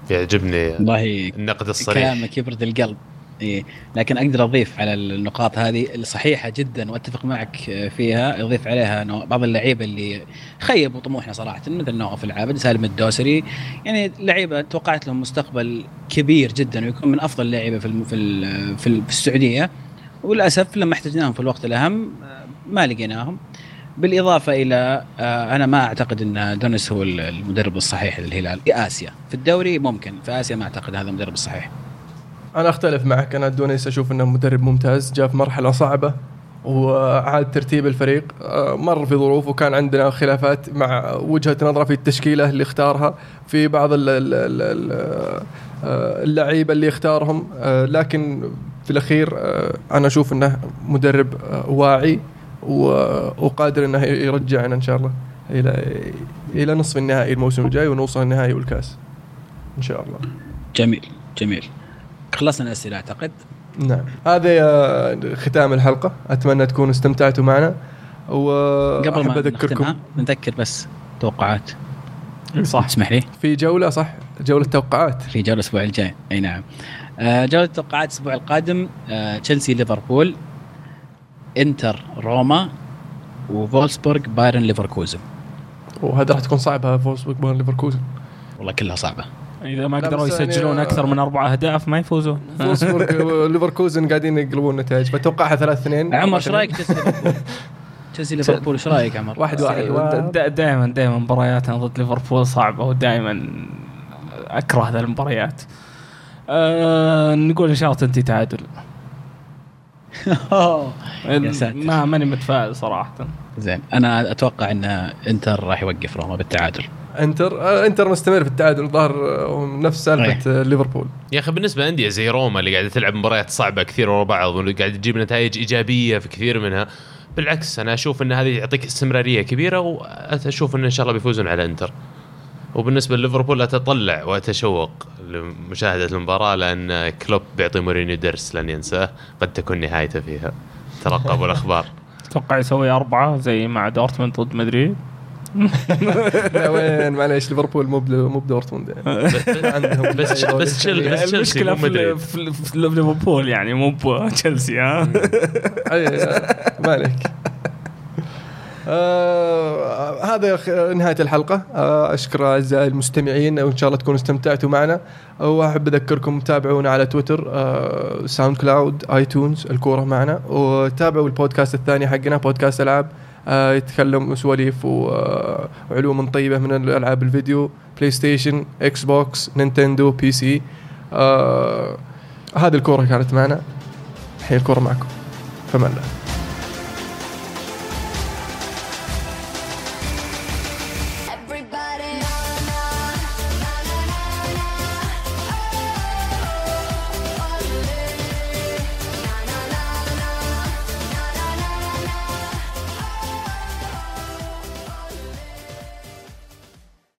B: يعجبني
D: والله
B: النقد الصريح.
D: كلامك يبرد القلب. إيه. لكن أقدر أضيف على النقاط هذه الصحيحة جدا وأتفق معك فيها. اضيف عليها انه بعض اللعيبة اللي خيبوا طموحنا صراحة مثل نواف العابد سالم الدوسري. يعني لعيبة توقعت لهم مستقبل كبير جدا ويكون من أفضل اللعيبة في الم- في ال- في ال- في السعودية. وللأسف لما احتجناهم في الوقت الأهم ما لقيناهم. بالإضافة إلى آه، أنا ما أعتقد إن دونيس هو المدرب الصحيح للهلال. في آسيا في الدوري ممكن في آسيا ما أعتقد هذا المدرب الصحيح.
A: أنا أختلف معك. أنا دونيس أشوف إنه مدرب ممتاز جاء في مرحلة صعبة وعاد ترتيب الفريق آه، مر في ظروف وكان عندنا خلافات مع وجهة نظره في التشكيلة اللي اختارها في بعض آه، اللعيبة اللي اختارهم لكن في الأخير أنا أشوف إنه مدرب واعي. وقادر إنه يرجعنا إن شاء الله إلى إلى نصف النهائي الموسم الجاي ونوصل النهائي والكاس إن شاء الله.
D: جميل جميل. خلصنا الاسئله أعتقد.
A: نعم. هذا آه، ختام الحلقة. أتمنى تكونوا استمتعتوا معنا.
D: قبل
A: وأحب
D: ما نختمها نذكر بس توقعات.
C: صح.
D: تسمح لي.
A: في جولة صح. جولة توقعات.
D: في جولة الأسبوع الجاي. أي نعم. آه، جولة التوقعات الأسبوع القادم آه، تشيلسي ليفربول. انتر روما وفولسبورغ بايرن ليفركوزن.
A: وهذا راح تكون صعبة فولسبورغ وبايرن ليفركوزن.
D: والله كلها صعبة.
C: إذا ما قدروا
A: يعني،
C: يسجلون
A: آه،
C: أكثر من أربع أهداف ما يفوزون.
A: فولسبورغ *laughs* وليفركوزن قاعدين يقلبون النتائج فأتوقعها ثلاث اثنين.
D: عمر إيش رأيك *laughs* تشيلسي ليفربول؟ إيش رأيك عمر؟
A: واحد واحد.
C: دائما دائما مبارياتنا ضد ليفربول صعبة ودائما أكره هذه المباريات. آه نقول إن شاء الله تنتهي تعادل. ما ماني متفائل صراحة.
D: زين أنا أتوقع إن إنتر راح يوقف روما بالتعادل.
A: إنتر آه، إنتر مستمر في التعادل ظهر آه، نفس سالفة آه، ليفربول.
B: يا أخي بالنسبة لانديه زي روما اللي قاعدة تلعب مباريات صعبة كثير ورا بعض واللي قاعدة تجيب نتائج إيجابية في كثير منها. بالعكس أنا أشوف إن هذه تعطيك استمرارية كبيرة وأشوف إن إن شاء الله بيفوزون على إنتر. وبالنسبة لليفربول اتطلع واتشوق لمشاهدة المباراة لأن كلوب بيعطي مورينيو درس لن ينساه قد تكون نهايته فيها. ترقبوا الأخبار. *laughs*
C: أتوقع يسوي أربعة زي مع دورتموند ضد مدريد. *laughs*
A: لا وين؟ معليش ليفربول مو مو بدورتموند يعني. *laughs* عندهم
B: بس بس تشيل- بس تشيلسي المشكلة
C: في, ليفربول يعني مو بتشيلسي ها؟
A: اي ما عليك. آه هذا نهاية الحلقة. آه أشكر أعزائي المستمعين وإن شاء الله تكونوا استمتعتوا معنا. وأحب أذكركم تابعونا على تويتر آه SoundCloud iTunes الكورة معنا. وتابعوا البودكاست الثاني حقنا بودكاست ألعاب. آه يتكلم سواليف و- آه، وعلوم طيبة من الألعاب الفيديو PlayStation Xbox Nintendo PC آه هذه الكورة كانت معنا. الحين الكورة معكم. فمان الله